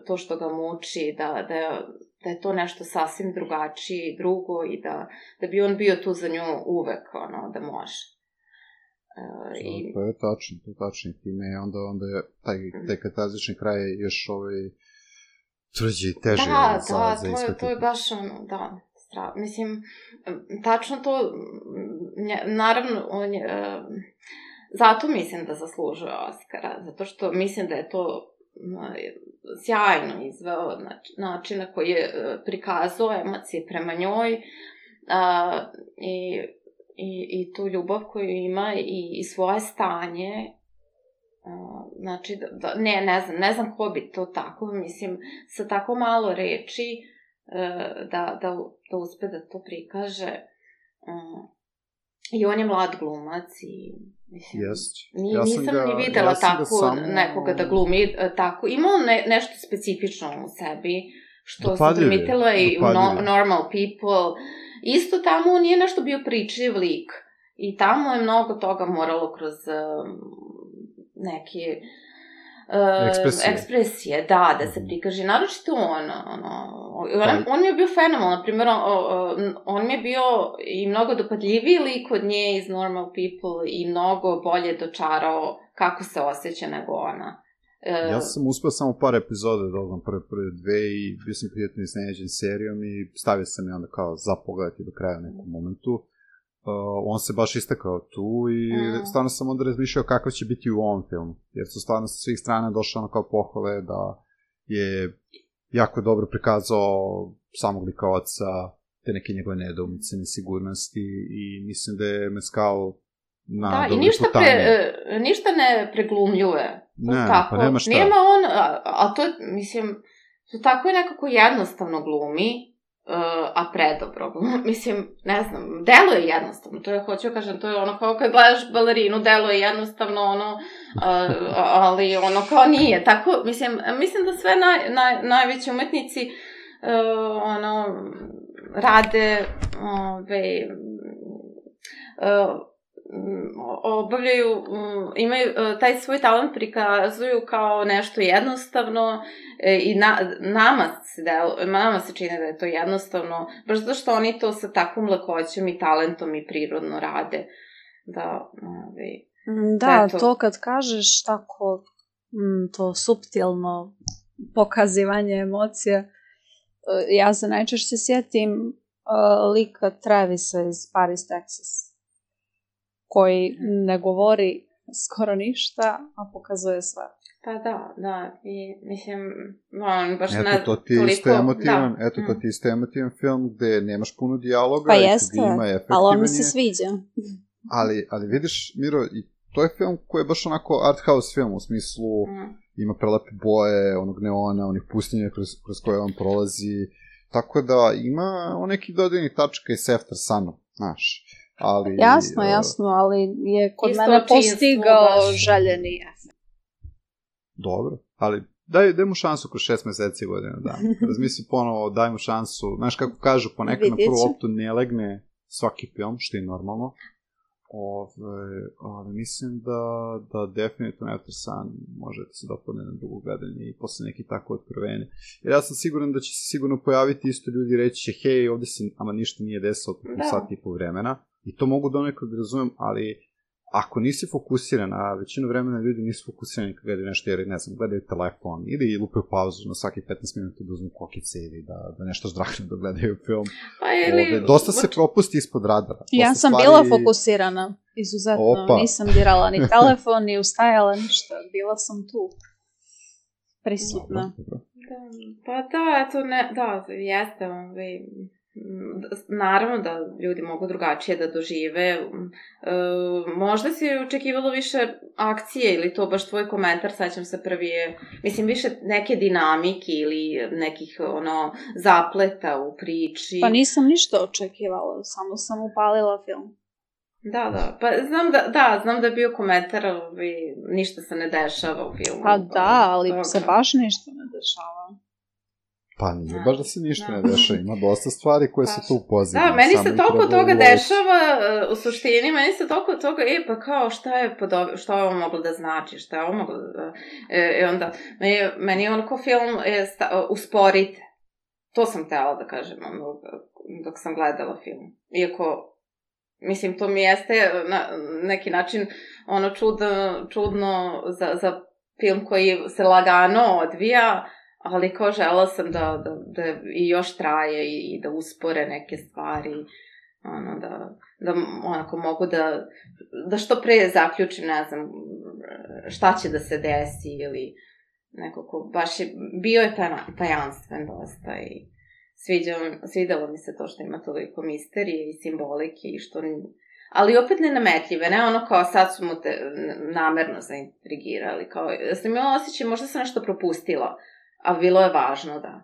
to što ga muči, da, da, da je to nešto sasvim drugačije i drugo i da, da bi on bio tu za nju uvek, ono, da može. Uh, i, To je tačno, to je tačno i time je onda, onda je taj, taj katarzični kraj još ovaj tvrđi i teži da, za, da, za to je, to je baš ono, da, stra... Mislim, tačno to, naravno, on je, e, zato mislim da zaslužuje Oscara, zato što mislim da je to sjajno izveo nač- način na koji je e, prikazao emocije prema njoj a, i, i, i tu ljubav koju ima i, i svoje stanje A, znači, da, da, ne, ne znam, ne znam ko bi to tako, mislim, sa tako malo reči e, da, da, da uspe da to prikaže. I on je mlad glumac i, mislim, Jest. Ni, Ja sam nisam ga- ni videla ja sam tako samo- nekoga da glumi e, tako. Ima on ne, nešto specifično u sebi, što sam Dopadljiv je, primetila i no. Normal People. Isto tamo on nije nešto bio pričljiv lik. I tamo je mnogo toga moralo kroz um, neke uh, Ekspresije. ekspresije, da, da se Mhm. prikaže. Naročito on, ono, on, on mi je bio fenomenal, na primjer, on, on- mi je bio i mnogo dopadljiviji lik od nje iz Normal People i mnogo bolje dočarao kako se osjeća nego ona. E, Ja sam uspeo samo par epizoda da odgledam prve, prve dve i bio sam prijatno iznenađen serijom i stavio sam je onda kao za pogledati do kraja u nekom momentu. Uh, on se baš istakao tu i Mm. stvarno sam onda razmišljao kakav će biti u ovom filmu. Jer su stvarno sa svih strana došle ono kao pohvale da je jako dobro prikazao samog lika oca, te neke njegove nedoumice, nesigurnosti i mislim da je Mescal na da, i ništa, putanji. pre, e, ništa ne preglumljuje. Ne, tako, pa nema šta. Nema on, a, a to, mislim, to tako je nekako jednostavno glumi, uh, a predobro. Mislim, ne znam, delo je jednostavno, to je, hoću da kažem, to je ono kao kad gledaš balerinu, delo je jednostavno ono, a- ali ono kao nije, tako, mislim, mislim da sve naj, naj, najveći umetnici uh, ono, rade ove, uh, obavljaju, mm, imaju, e, taj svoj talent prikazuju kao nešto jednostavno e, i na, nama, se del, nama se čini da je to jednostavno, baš zato što oni to sa takvom lakoćom i talentom i prirodno rade. Da, ovaj, Da, Eto. to kad kažeš tako mm, to suptilno pokazivanje emocija, e, ja se najčešće sjetim uh, lika Travisa iz Paris, Texas, koji ne govori skoro ništa, a pokazuje sve. Pa da, da, i mislim, on baš eto, na to ti toliko... isto emotivan, da. eto, to ti isto emotivan film gde nemaš puno dijaloga pa jeste, ali on mi se sviđa. Ali, ali vidiš, Miro, i to je film koji je baš onako art house film, u smislu mm. ima prelepe boje, onog neona, onih pustinja kroz, kroz koje on prolazi, tako da ima on neki dodajnih tačka i s After Sunom, znaš. Ali, jasno, uh, jasno, ali je kod mene postigao željeni efekt. Dobro, ali daj, daj mu šansu kroz šest meseci godina, da. Razmisli ponovo, daj mu šansu. Znaš kako kažu, ponekad na prvu optu ne legne svaki film, što je normalno. Ove, ali mislim da, da definitivno After Sun može da se dopadne na drugo gledanje i posle neki tako otkrovenje. Jer ja sam siguran da će se sigurno pojaviti isto ljudi reći će, hej, ovde se ama ništa nije desilo tokom da. sat i po vremena. I to mogu donekad da razumem, ali ako nisi fokusiran, a većinu vremena ljudi nisu fokusirani kad gledaju nešto, jer ne znam, gledaju telefon ili lupaju pauzu na svaki 15 minuta da uzmu kokice ili da, da nešto ždrahne da gledaju film. Pa ili... Ove, dosta se propusti ispod radara. Dosta ja sam stvari... bila fokusirana, izuzetno. Opa. Nisam dirala ni telefon, ni ustajala, ništa. Bila sam tu. Prisutna. Da, pa da, to ne, da, jeste, ovaj, naravno da ljudi mogu drugačije da dožive. E, možda si očekivalo više akcije ili to baš tvoj komentar, sećam se prvi je, mislim, više neke dinamike ili nekih ono zapleta u priči. Pa nisam ništa očekivala, samo sam upalila film. Da, da, pa znam da, da, znam da je bio komentar, ali ništa se ne dešava u filmu. Pa da, ali toga. se baš ništa ne dešava. Pa nije baš da se ništa da. ne dešava, ima dosta stvari koje su tu pozitivne. Da, meni se toliko toga dešava, uh, u suštini, meni se toliko toga, e, pa kao, šta je, šta je ovo moglo da znači, šta je ovo moglo da... E, e onda, meni, meni je onako film e, sta, uh, usporite. To sam htela da kažem, ono, dok sam gledala film. Iako, mislim, to mi jeste na neki način ono čudno, čudno za, za film koji se lagano odvija, ali kao žela sam da, da, da i još traje i, i da uspore neke stvari, ono, da, da onako mogu da, da što pre zaključim, ne znam, šta će da se desi ili nekako, baš je, bio je tajanstven dosta i sviđalo, svidelo mi se to što ima toliko misterije i simbolike i što ali opet ne nametljive, ne ono kao sad su mu te namerno zaintrigirali, kao, sam imala osjećaj, možda sam nešto propustila, a bilo je važno da,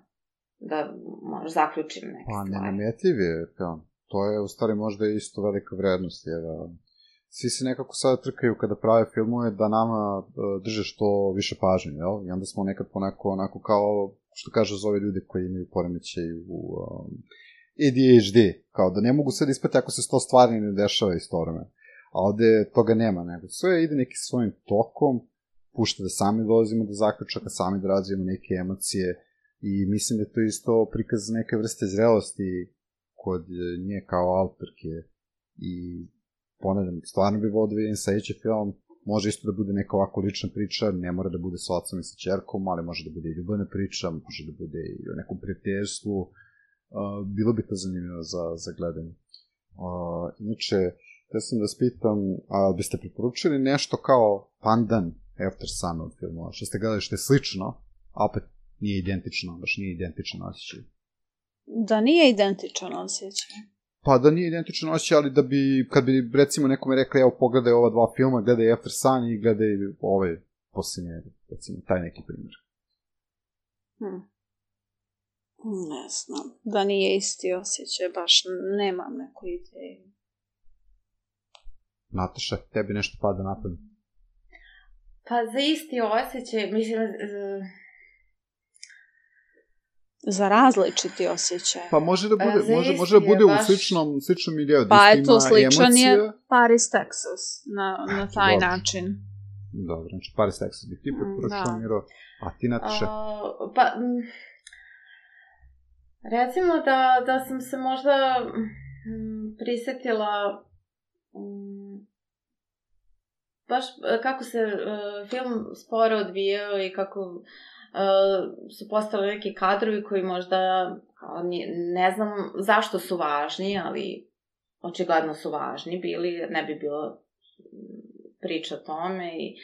da možda zaključim neke pa, stvari. Pa, nenametljiv je film. To je u stvari možda isto velika vrednost, jer svi se nekako sada trkaju kada prave filmove da nama drže što više pažnje, jel? I onda smo nekad ponako onako kao, što kaže zove ljudi koji imaju poremećaj u um, ADHD, kao da ne mogu sad ispati ako se sto stvari ne dešava istorome. A ovde toga nema, nego sve ide neki svojim tokom, pušta da sami dolazimo do zaključaka, sami da razvijemo neke emocije i mislim da je to isto prikaz neke vrste zrelosti kod nje kao autorke i ponavljam, stvarno bi volio da vidim sledeći film, može isto da bude neka ovako lična priča, ne mora da bude sa ocom i sa čerkom, ali može da bude i ljubavna priča, može da bude i o nekom prijateljstvu, bilo bi to zanimljivo za, za gledanje. Inače, da sam da spitam, a biste preporučili nešto kao pandan After Sun od filmova, što ste gledali što je slično, a opet nije identično, baš nije identičan osjećaj. Da nije identičan osjećaj. Pa da nije identičan osjećaj, ali da bi, kad bi recimo nekome rekli, evo pogledaj ova dva filma, gledaj After Sun i gledaj ovaj posljednje, recimo, taj neki primjer. Hmm. Ne znam. Da nije isti osjećaj, baš nemam neku ideju. Nataša, tebi nešto pada na pamet? Pa za isti osjećaj, mislim, za različiti osjećaj. Pa može da bude, Pa za može, može da bude je u baš- sličnom, sličnom miljeu. da Pa isto eto, sličan je Paris, Texas na, na taj Dobro. način. Dobro, znači Paris, Texas bi ti Mm, preporučila, da. Miro. A ti, Nataša? A, pa, m, recimo da, da sam se možda m, prisetila m, baš e, kako se e, film sporo odvijao i kako e, su postali neki kadrovi koji možda kao, ne znam zašto su važni, ali očigledno su važni bili, ne bi bilo priča o tome i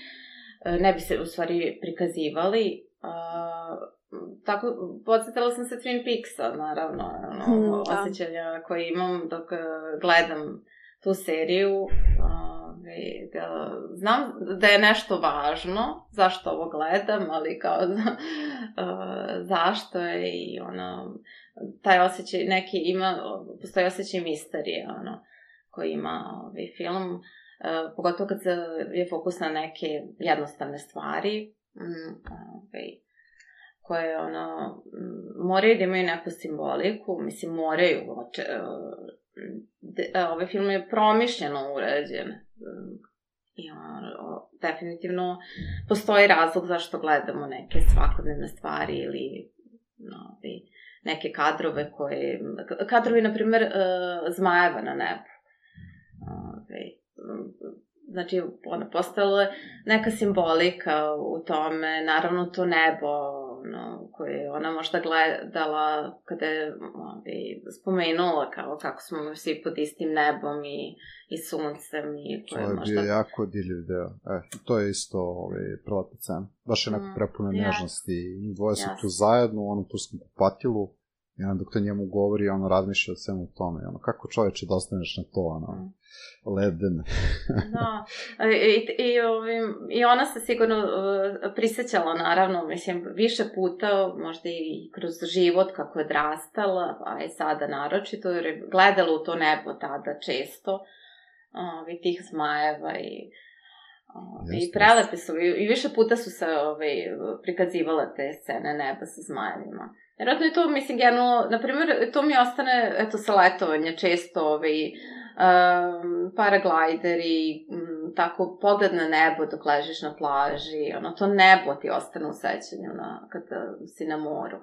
ne bi se u stvari prikazivali. A, tako, podsjetila sam se Twin Peaksa, naravno, ono, Hmm, da. osjećanja koje imam dok gledam tu seriju. Ove, da, znam da je nešto važno, zašto ovo gledam, ali kao e, zašto je i ono, taj osjećaj, neki ima, postoji osjećaj misterije, ono, koji ima ovaj film, e, pogotovo kad se je fokus na neke jednostavne stvari, mm, ovaj, koje ono, moraju da imaju neku simboliku, mislim moraju, oče, e, de, e, ovaj film je promišljeno urađen mm, i ono, definitivno postoji razlog zašto gledamo neke svakodnevne stvari ili no, ovaj, neke kadrove koje, kadrovi, na primjer, e, zmajeva na nebu. Ove, znači, ona postala neka simbolika u tome, naravno to nebo, ono, koje je ona možda gledala kada je ove, spomenula kao kako smo svi pod istim nebom i, i suncem i To je možda... bio jako dirljiv deo. E, to je isto ovaj, prelata cena. Baš je onako Mm, prepuna jasno. nežnosti. I dvoje su Jasno. tu zajedno u onom turskom kupatilu. I onda dok to njemu govori, ono razmišlja o svemu tome. Ono, kako čoveče da ostaneš na to, ono, Mm. leden. Da, i, i, i, ovim, i ona se sigurno uh, prisećala, naravno, mislim, više puta, možda i kroz život kako je odrastala, a i sada naročito, jer je gledala u to nebo tada često, ovi, tih zmajeva i Jeste, i prelepe su, i, i više puta su se ovi, prikazivale te scene neba sa zmajevima. Vjerojatno je to, mislim, generalno, na primjer, to mi ostane, eto, sa letovanja često, ovaj, um, paraglideri, m, tako pogled na nebo dok ležiš na plaži, ono, to nebo ti ostane u sećanju na, kada si na moru.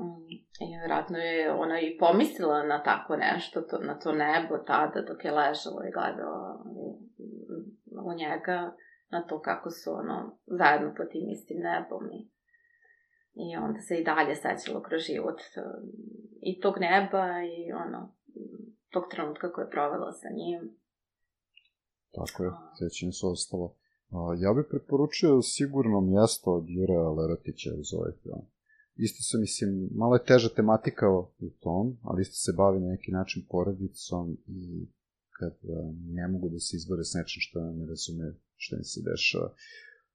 Mm, I vjerojatno je ona i pomislila na tako nešto, to, na to nebo tada dok je ležala i gledala mm, u njega, na to kako su ono, zajedno pod tim istim nebom i, i onda se i dalje sećalo kroz život um, i tog neba i ono, tog trenutka koje je provela sa njim. Tako je, sećanje su ostalo. Ja bih preporučio sigurno mjesto od Jure Leratića iz ovaj film. Isto se, mislim, malo je teža tematika u tom, ali isto se bavi na neki način porodicom i kad a, ne mogu da se izbore s nečim što ne razume što im se dešava.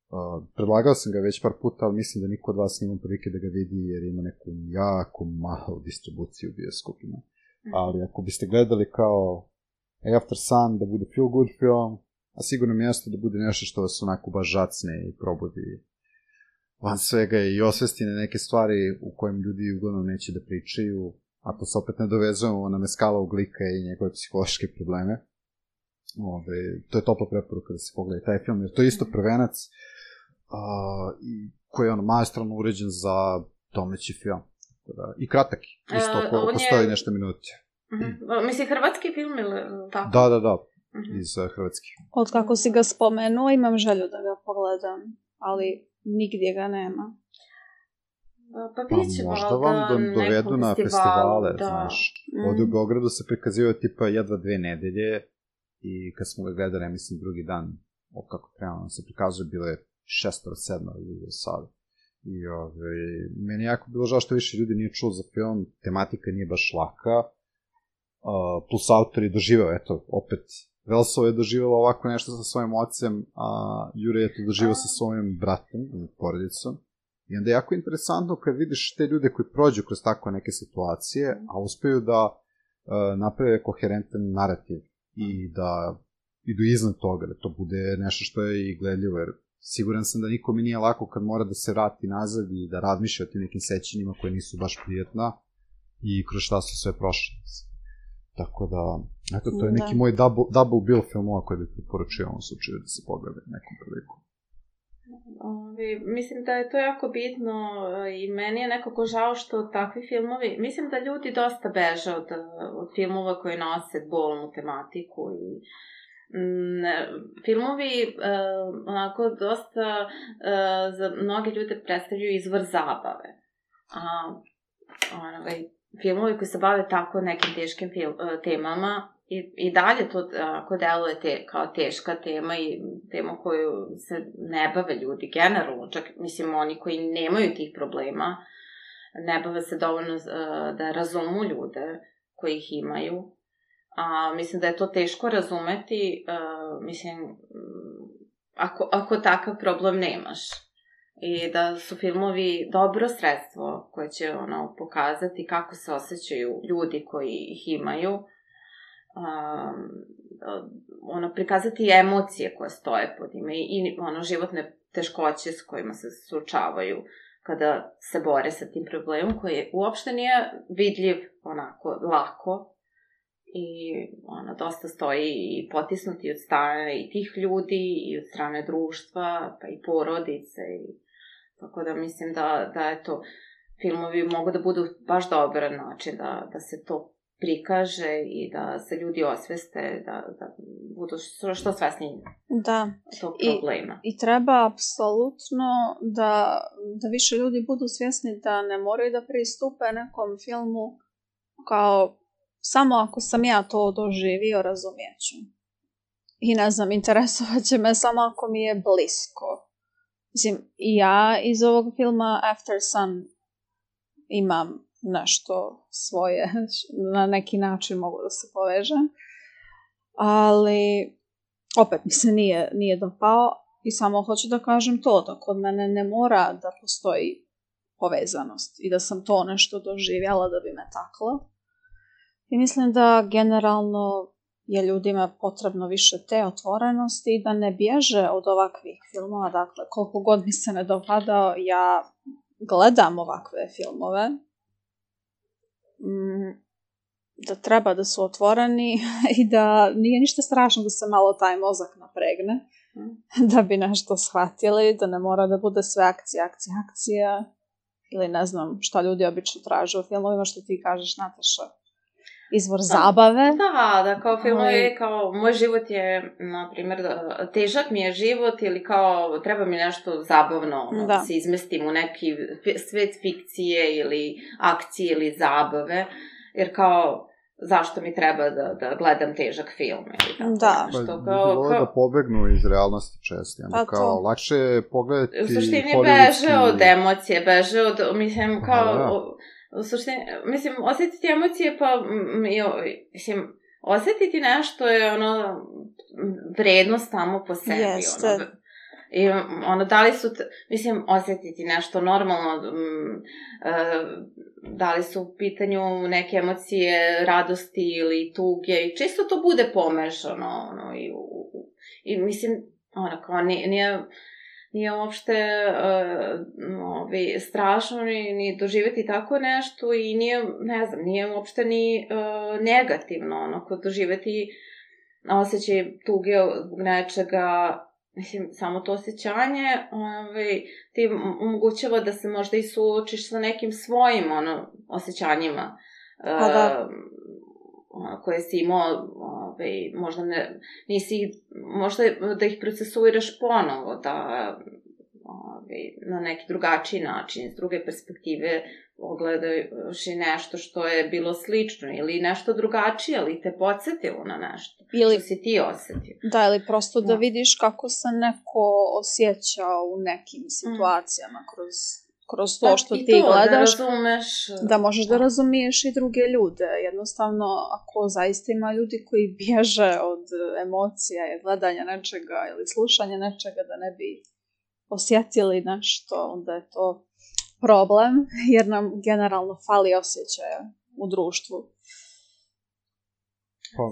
Uh, predlagao sam ga već par puta, ali mislim da niko od vas nima prilike da ga vidi, jer ima neku jako malu distribuciju u bioskopima. Ali ako biste gledali kao After Sun da bude feel good film, a sigurno mjesto da bude nešto što vas onako baš žacne i probudi van svega i osvesti na neke stvari u kojim ljudi uglavnom neće da pričaju, ako se opet ne dovezujemo na meskala uglika i njegove psihološke probleme. Ove, to je topla preporuka da se pogleda taj film, jer to je isto prvenac a, i koji je ono maestralno uređen za domaći film. Tako Da, I kratak, je, isto, E, oko, on oko je- stoji nešto minuti. Mhm. Mislim, hrvatski film ili tako? Da, da, da, Mhm. iz uh, Hrvatske. Od kako si ga spomenuo, imam želju da ga pogledam, ali nigdje ga nema. Pa Pa bit će možda vam nekom dovedu na festivale, da. znaš. Mm. Ovde u Beogradu se prikazivao tipa jedva dve nedelje i kad smo ga gledali, ja mislim, drugi dan, o kako trebamo se prikazuje, bilo je šestora, sedmora ljudi u sali. I ove, meni je jako bilo žao što više ljudi nije čuo za film, tematika nije baš laka, uh, plus autor je doživao, eto, opet, Velso je doživjela ovako nešto sa svojim ocem, a Jure je to doživao sa svojim bratom porodicom. I onda je jako interesantno kad vidiš te ljude koji prođu kroz tako neke situacije, a uspeju da uh, naprave koherentan narativ i da idu iznad toga, da to bude nešto što je i gledljivo, jer siguran sam da nikome nije lako kad mora da se vrati nazad i da razmišlja o tim nekim sećanjima koje nisu baš prijetna i kroz šta su sve prošle. Tako da, eto, to je Da. neki moj double, double bill filmova koji bih preporučio u ovom slučaju da se pogleda nekom prilikom. Ovi, mislim da je to jako bitno e, i meni je nekako žao što takvi filmovi, mislim da ljudi dosta beže od, od filmova koji nose bolnu tematiku i mm, filmovi e, onako dosta e, za mnoge ljude predstavljaju izvor zabave. A ovaj, filmovi koji se bave tako nekim teškim fil, e, temama i, i dalje to ako deluje te, kao teška tema i tema koju se ne bave ljudi generalno, čak mislim oni koji nemaju tih problema, ne bave se dovoljno uh, da razumu ljude koji ih imaju. A, mislim da je to teško razumeti, uh, mislim, mm, ako, ako takav problem nemaš. I da su filmovi dobro sredstvo koje će ono, pokazati kako se osjećaju ljudi koji ih imaju, um, ono, prikazati emocije koje stoje pod ime i, i ono, životne teškoće s kojima se suočavaju kada se bore sa tim problemom koji uopšte nije vidljiv onako lako i ono, dosta stoji i potisnuti od strane i tih ljudi i od strane društva, pa i porodice i tako da mislim da, da je to filmovi mogu da budu baš dobar način da, da se to prikaže i da se ljudi osveste, da, da budu što, što svesniji Da, tog I- problema. i treba apsolutno da, da više ljudi budu svjesni da ne moraju da pristupe nekom filmu kao samo ako sam ja to doživio, razumijeću. I ne znam, interesovat će me samo ako mi je blisko. Mislim, ja iz ovog filma After Sun imam nešto svoje, na neki način mogu da se povežem. Ali, opet mi se nije, nije dopao i samo hoću da kažem to, da kod mene ne mora da postoji povezanost i da sam to nešto doživjela da bi me taklo. I mislim da generalno je ljudima potrebno više te otvorenosti i da ne bježe od ovakvih filmova. Dakle, koliko god mi se ne dopadao, ja gledam ovakve filmove. Mm, da treba da su otvoreni i da nije ništa strašno da se malo taj mozak napregne da bi nešto shvatili, da ne mora da bude sve akcija, akcija, akcija ili ne znam šta ljudi obično traže u filmovima što ti kažeš Nataša izvor zabave. Da, da kao film Ali- je kao, moj život je, na primjer, da, težak mi je život ili kao treba mi nešto zabavno, ono, da. Da. se izmestim u neki svet fikcije ili akcije ili zabave, jer kao, zašto mi treba da, da gledam težak film ili tako Da. Pa, nešto, ljudi kao, kao, da pobegnu iz realnosti često. Onda Pa kao, to. lakše je pogledati u suštini beže od emocije, beže od, mislim, kao, Aha, da. U, suštini, mislim, osjetiti emocije, pa, mislim, osjetiti nešto je, ono, vrednost samo po sebi, Jeste. ono, I ono, da li su, mislim, osjetiti nešto normalno, m, e, da li su u pitanju neke emocije radosti ili tuge i čisto to bude pomešano, ono, i, u- i mislim, ono, kao nije, nije, nije uopšte uh, ovi, strašno ni, ni doživjeti tako nešto i nije, ne znam, nije uopšte ni uh, negativno, ono, kod doživjeti osjećaj tuge zbog nečega, mislim, samo to osjećanje ovaj, ti omogućava da se možda i suočiš sa nekim svojim ono, osjećanjima Pa da. Koje si imao, ovaj, možda ne, nisi, možda da ih procesuiraš ponovo, da ovaj, na neki drugačiji način, iz druge perspektive ogledaš i nešto što je bilo slično ili nešto drugačije, ali te podsjetilo na nešto Ili, što si ti osetio. da, ili prosto da Da. vidiš kako se neko osjeća u nekim situacijama kroz, kroz to što Pa i ti to, gledaš. Da razumeš. da možeš da razumiješ i druge ljude. Jednostavno, ako zaista ima ljudi koji bježe od emocija i gledanja nečega ili slušanja nečega da ne bi osjetili nešto, onda je to problem, jer nam generalno fali osjećaja u društvu. Pa,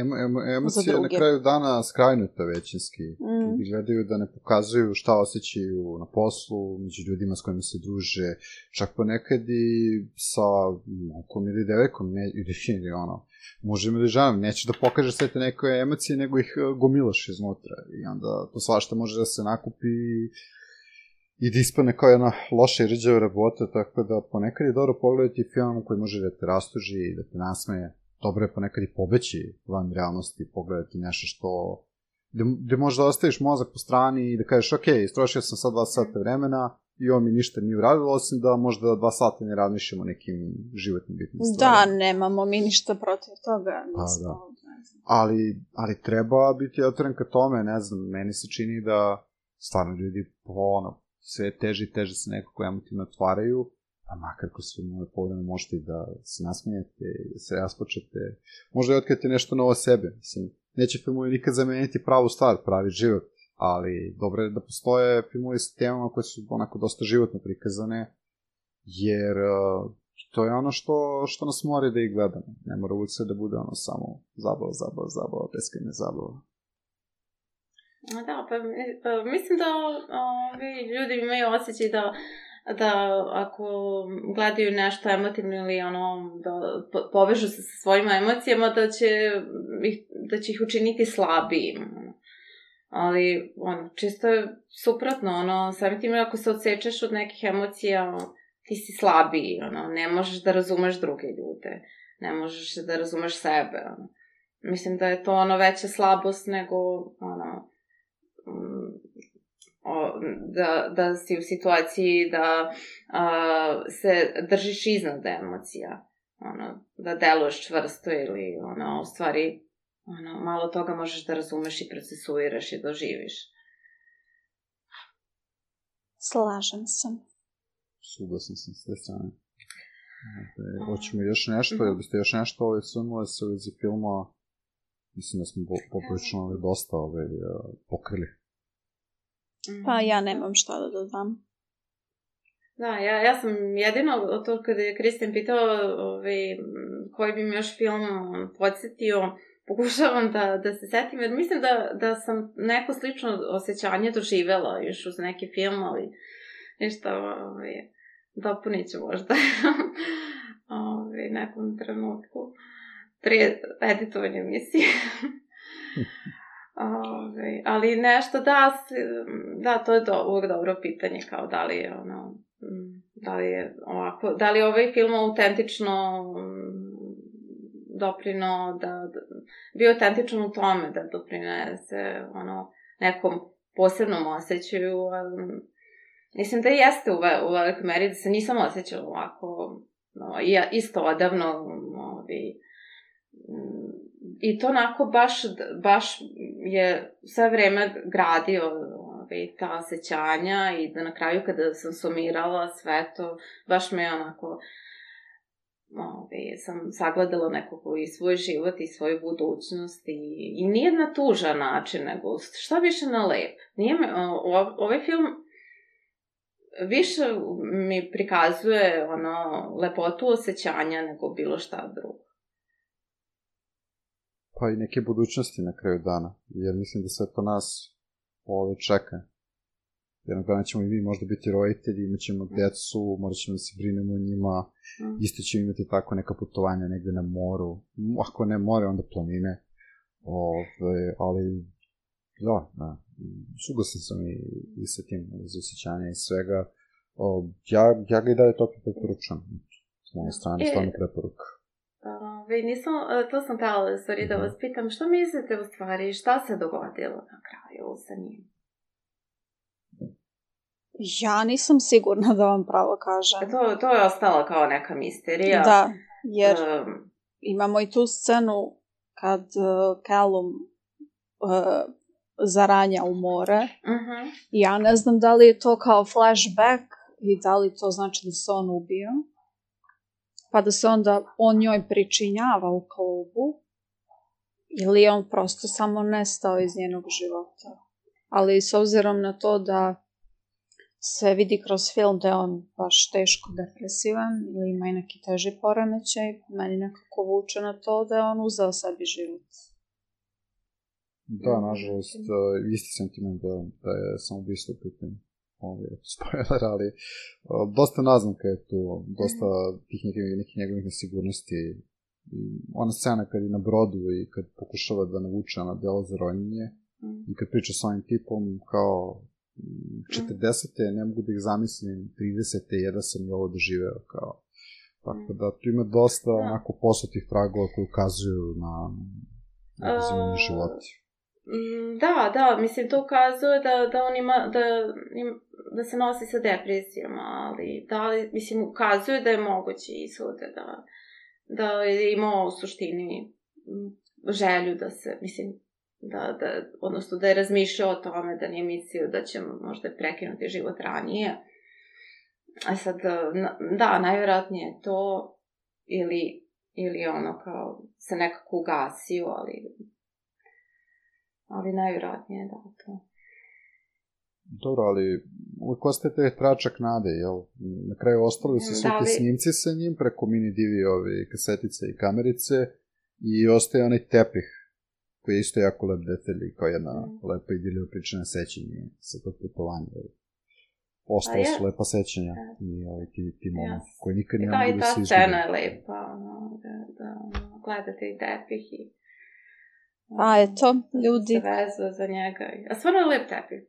em, em, emocija Za je na kraju dana skrajnuta većinski. Mm. Ljudi gledaju da ne pokazuju šta osjećaju na poslu, među ljudima s kojima se druže, čak ponekad i sa nekom ili devojkom, ne, ili, ili ono, mužem ili ženom, nećeš da pokažeš sve te neke emocije, nego ih e, gomilaš iznutra i onda to svašta može da se nakupi i i da ispane kao jedna loša i rđava rabota, tako da ponekad je dobro pogledati film koji može da te rastuži, da te nasmeje. Dobro je ponekad i pobeći van realnosti, pogledati nešto što gde, gde možda ostaviš mozak po strani i da kažeš, ok, istrošio sam sad dva sata vremena i ovo mi ništa nije uradilo, osim da možda dva sata ne razmišljamo nekim životnim bitnim Da, stvarima. nemamo mi ništa protiv toga. Pa, da. ali, ali treba biti otvoren ka tome, ne znam, meni se čini da stvarno ljudi po ono, sve teže i teže se nekako emotivno otvaraju, a makar sve moje povreme možete i da se nasmijete, da se raspočete, možda i otkrijete nešto novo sebe, mislim, neće filmovi nikad zameniti pravu stvar, pravi život, ali dobro je da postoje filmovi sa temama koje su onako dosta životno prikazane, jer uh, to je ono što, što nas mora da ih gledamo. Ne mora uvijek sve da bude ono samo zabava, zabava, zabava, beskrajne zabava. Da, pa, pa mislim da ovi ljudi imaju osjećaj da da ako gledaju nešto emotivno ili ono da po- povežu se sa svojim emocijama da će ih, da će ih učiniti slabijim. Ali ono, čisto je suprotno, ono, samim tim ako se odsečeš od nekih emocija, ti si slabiji, ono, ne možeš da razumeš druge ljude, ne možeš da razumeš sebe, ono. Mislim da je to ono veća slabost nego ono, o, da, da si u situaciji da a, se držiš iznad emocija. Ono, da deluješ čvrsto ili ono, u stvari ono, malo toga možeš da razumeš i procesuiraš i doživiš. Slažem se. Suglasan sam s te strane. Ove, hoćemo još nešto, ili biste još nešto ove sunule se u vezi filma, mislim da smo po- poprično ove dosta ove, uh, pokrili. Pa ja nemam šta da dodam. Da, ja, ja sam jedino, to kada je Kristijan pitao ovaj, koji bi mi još film podsjetio, pokušavam da, da se setim, jer mislim da, da sam neko slično osjećanje doživela još uz neki film, ali ništa, ovaj, dopunit ću možda ovaj, nekom trenutku prije editovanja emisije. Ove, ali nešto da, da, to je do, uvijek dobro pitanje, kao da li je ono, da li je ovako, da li je ovaj film autentično doprino, da, da bio autentičan u tome da doprinese ono, nekom posebnom osjećaju, ali, mislim da jeste u, ve, u velikoj meri, da se nisam osjećala ovako, no, isto odavno, ovi, i to onako baš, baš je sve vreme gradio ovaj, ta osjećanja i da na kraju kada sam sumirala sve to, baš me onako ovaj, sam sagledala nekako i svoj život i svoju budućnost i, i nije na tužan način, nego šta više na lep. Nije me, o, ovaj film više mi prikazuje ono lepotu osjećanja nego bilo šta drugo. Pa i neke budućnosti na kraju dana, jer mislim da sve to nas ove čeka. Jednog dana ćemo i mi možda biti roditelji, imat ćemo decu, morat ćemo da se brinemo o njima, Mm. isto ćemo imati tako neka putovanja negde na moru, ako ne more, onda planine, ove, ali da, da, suglasan sam i, i sa tim iz osjećanja i svega. O, ja, ja ga i dalje toplo preporučujem. S moje strane, E, stvarno preporuka. Ove, nisam, e, to sam u stvari da vas pitam, što mislite u stvari, šta se dogodilo na kraju sa njim? Ja nisam sigurna da vam pravo kažem. To, to je ostala kao neka misterija. Da, jer Em, imamo i tu scenu kad uh, Callum uh, zaranja u more. mhm. Ja ne znam da li je to kao flashback i da li to znači da se on ubio. Pa da se onda on njoj pričinjava u klubu. Ili je on prosto samo nestao iz njenog života. Ali s obzirom na to da se vidi kroz film da je on baš teško depresivan ili ima i neki teži poremećaj, meni nekako vuče na to da je on uzeo sebi život. Da, nažalost, isti sentiment da, da je samo ubistvo je spoiler, ali dosta naznaka je tu, dosta tih nekih, nekih njegovih nesigurnosti. I ona scena kad je na brodu i kad pokušava da navuče na delo za ronjenje i kad priča sa ovim tipom kao 40. ne mogu da ih zamislim, 30. jedva sam i ovo doživeo kao Tako da tu ima dosta Da. onako posutih tragova koji ukazuju na oduzimanje A, života. Mm, Da, da, mislim, to ukazuje da, da on ima, da, im, da se nosi sa depresijama, ali da li, mislim, ukazuje da je mogući ishod, da, da je imao u suštini mm, želju da se, mislim, da, da, odnosno da je razmišljao o tome, da nije mislio da će možda prekinuti život ranije. A sad, da, najvjerojatnije je to, ili, ili ono kao se nekako ugasio, ali ali najvjerojatnije da to. Dobro, ali uvijek ostaje taj tračak nade, jel? Na kraju ostali su svi Da ti li- snimci sa njim preko mini ove kasetice i kamerice i ostaje onaj tepih koji je isto jako lep detalj i kao jedna Mm. lepa idilija pričana sećanje sa tog putovanja. Ostalo su lepa sećanja Da. i ovaj, ti, ti momenti Jes. koji nikad ne Da, mogu i da ta se scena je lepa, ono, da, da gledate i tepih i... A eto, ljudi, Se za njega. A stvarno je lep tepih.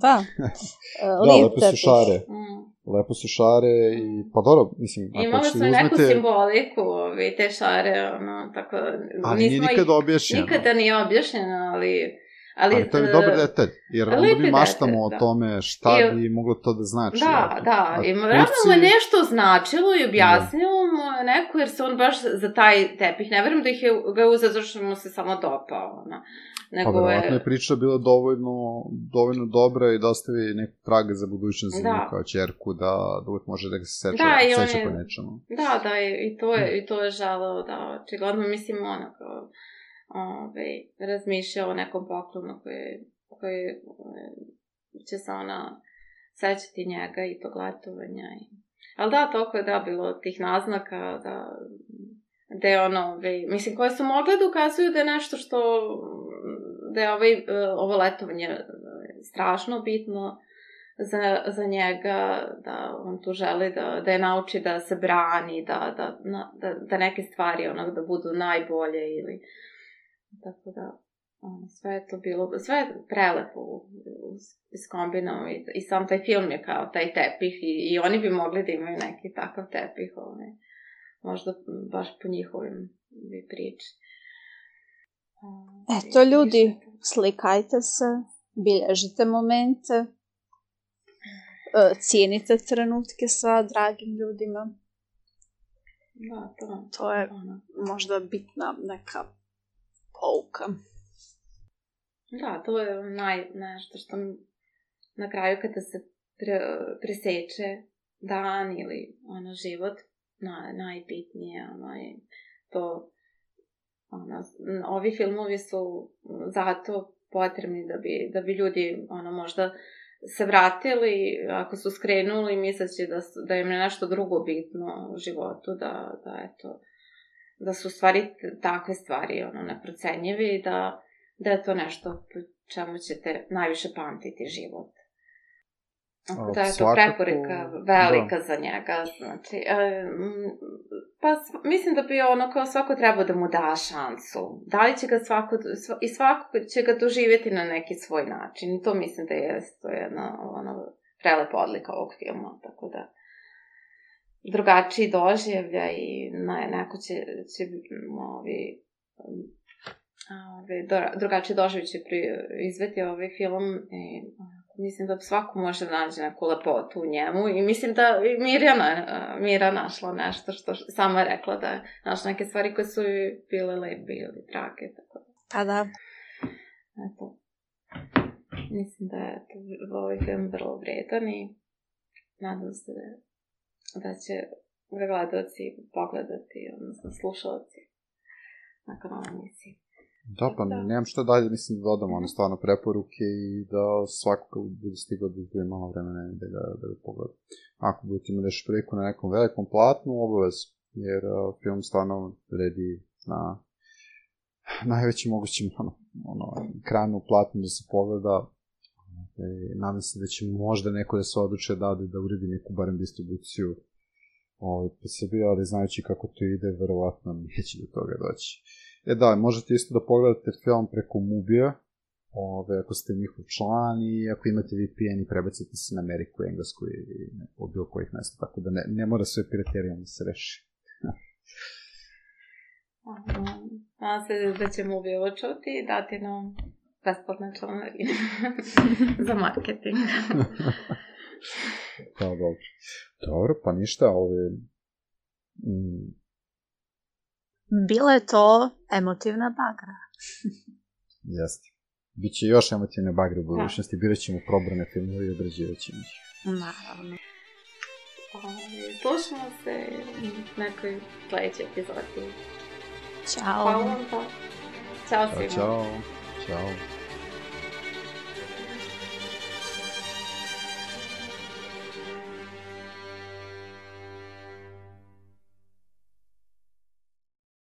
da, e, Da, lijep lepe su tepih. šare. Mm. Lepo su šare i, pa dobro, mislim, ako Imali ćete su da i neku uzmete... simboliku, ovi, te šare, ono, tako... Ali nije nikada objašnjeno. Nikada nije objašnjeno, ali... Ali, Ali to je e, dobar detalj, jer onda mi maštamo detalj, o da. tome šta I- bi moglo to da znači. Da, da, A i vjerojatno mu je nešto značilo i objasnilo mu je neko, jer se on baš za taj tepih, ne verujem da ih je, ga je uzeo zato što mu se samo dopao, ono. Pa Nego verovatno je, je priča bila dovoljno, dovoljno dobra i da ostavi neku traga za budućnost Da. kao čerku, da, da uvek može da ga se seća, Da, seća je- po nečemu. da, da, i, i to je, i to je žalao, da, očigledno, mislim, ono, kao, ove, razmišljao o nekom poklonu koji, koji e, će se ona sećati njega i tog letovanja. I... Ali da, toliko je da bilo tih naznaka, da, da je ono, ove, mislim, koje su mogle da ukazuju da je nešto što, da je ovaj, e, ovo letovanje e, strašno bitno za, za njega, da on tu želi da, da je nauči da se brani, da, da, da, da neke stvari onak da budu najbolje ili tako da ono, sve je to bilo, sve je prelepo iskombinao i, i sam taj film je kao taj tepih i, i oni bi mogli da imaju neki takav tepih, ovaj, možda baš po njihovim bi priči. Ovaj, Eto, ljudi, više to- slikajte se, bilježite momente, e, cijenite trenutke sa dragim ljudima. Da, to, To je ono, možda bitna neka pouka. Da, to je naj, nešto što na kraju kada se pre, preseče dan ili ono život, na, najbitnije, ono je to, ono, ovi filmovi su zato potrebni da bi, da bi ljudi, ono, možda se vratili, ako su skrenuli misleći da, da im je nešto drugo bitno u životu, da, da eto, da su u stvari takve stvari, ono, neprocenjive i da, da je to nešto po čemu ćete najviše pamtiti život. Tako da je to preporika velika za njega. Znači, e, m, pa mislim da bi ono kao svako trebao da mu da šansu. Da li će ga svako, sva- i svako će ga doživjeti na neki svoj način. I to mislim da je, to je jedna ono, prelepa odlika ovog filma. Tako da drugačiji doživlja i na, neko će, će ovi, ovi, drugačiji doživlja će pri, izveti ovaj film i mislim da svako može da nađe neku lepotu u njemu i mislim da i Mirjana, Mira našla nešto što sama je rekla da je našla neke stvari koje su bile lepe ili drage, tako da, Pa da, eto. Mislim da je to, ovaj film vrlo vredan i nadam se da, da će ga gledalci pogledati, odnosno slušalci nakon ove emisije. Da, pa Da. nemam što dalje, mislim da dodam one stvarno preporuke i da svako bude stigao da izgubi malo vremena da ga, da ga pogleda. Ako budete imali još priliku na nekom velikom platnu, obavez, jer uh, film stvarno redi na najvećim mogućim ono, ono, ekranu platnu da se pogleda. E, nadam se da će možda neko da se odluče da, da uredi neku barem distribuciju ovaj, po Srbiji, ali znajući kako to ide, verovatno neće do toga doći. E da, možete isto da pogledate film preko Mubija, ove, ako ste njihov član i ako imate VPN i prebacite se na Ameriku, Englesku i, od bilo kojih mesta, tako da ne, ne mora sve piraterijom da se reši. Nadam se da ćemo ovo čuti i dati nam besplatne članarine za marketing. Da, dobro. Dobro, pa ništa, ove... Mm, Bila je to emotivna bagra. jeste. Biće još emotivne bagre u budućnosti, birat ćemo probrane filmove i odrađivat ćemo ih. Naravno. Slušamo se u nekoj sledećoj epizodi. Ćao. Hvala vam pa. Ćao Ćao, svima. čao. Ćao.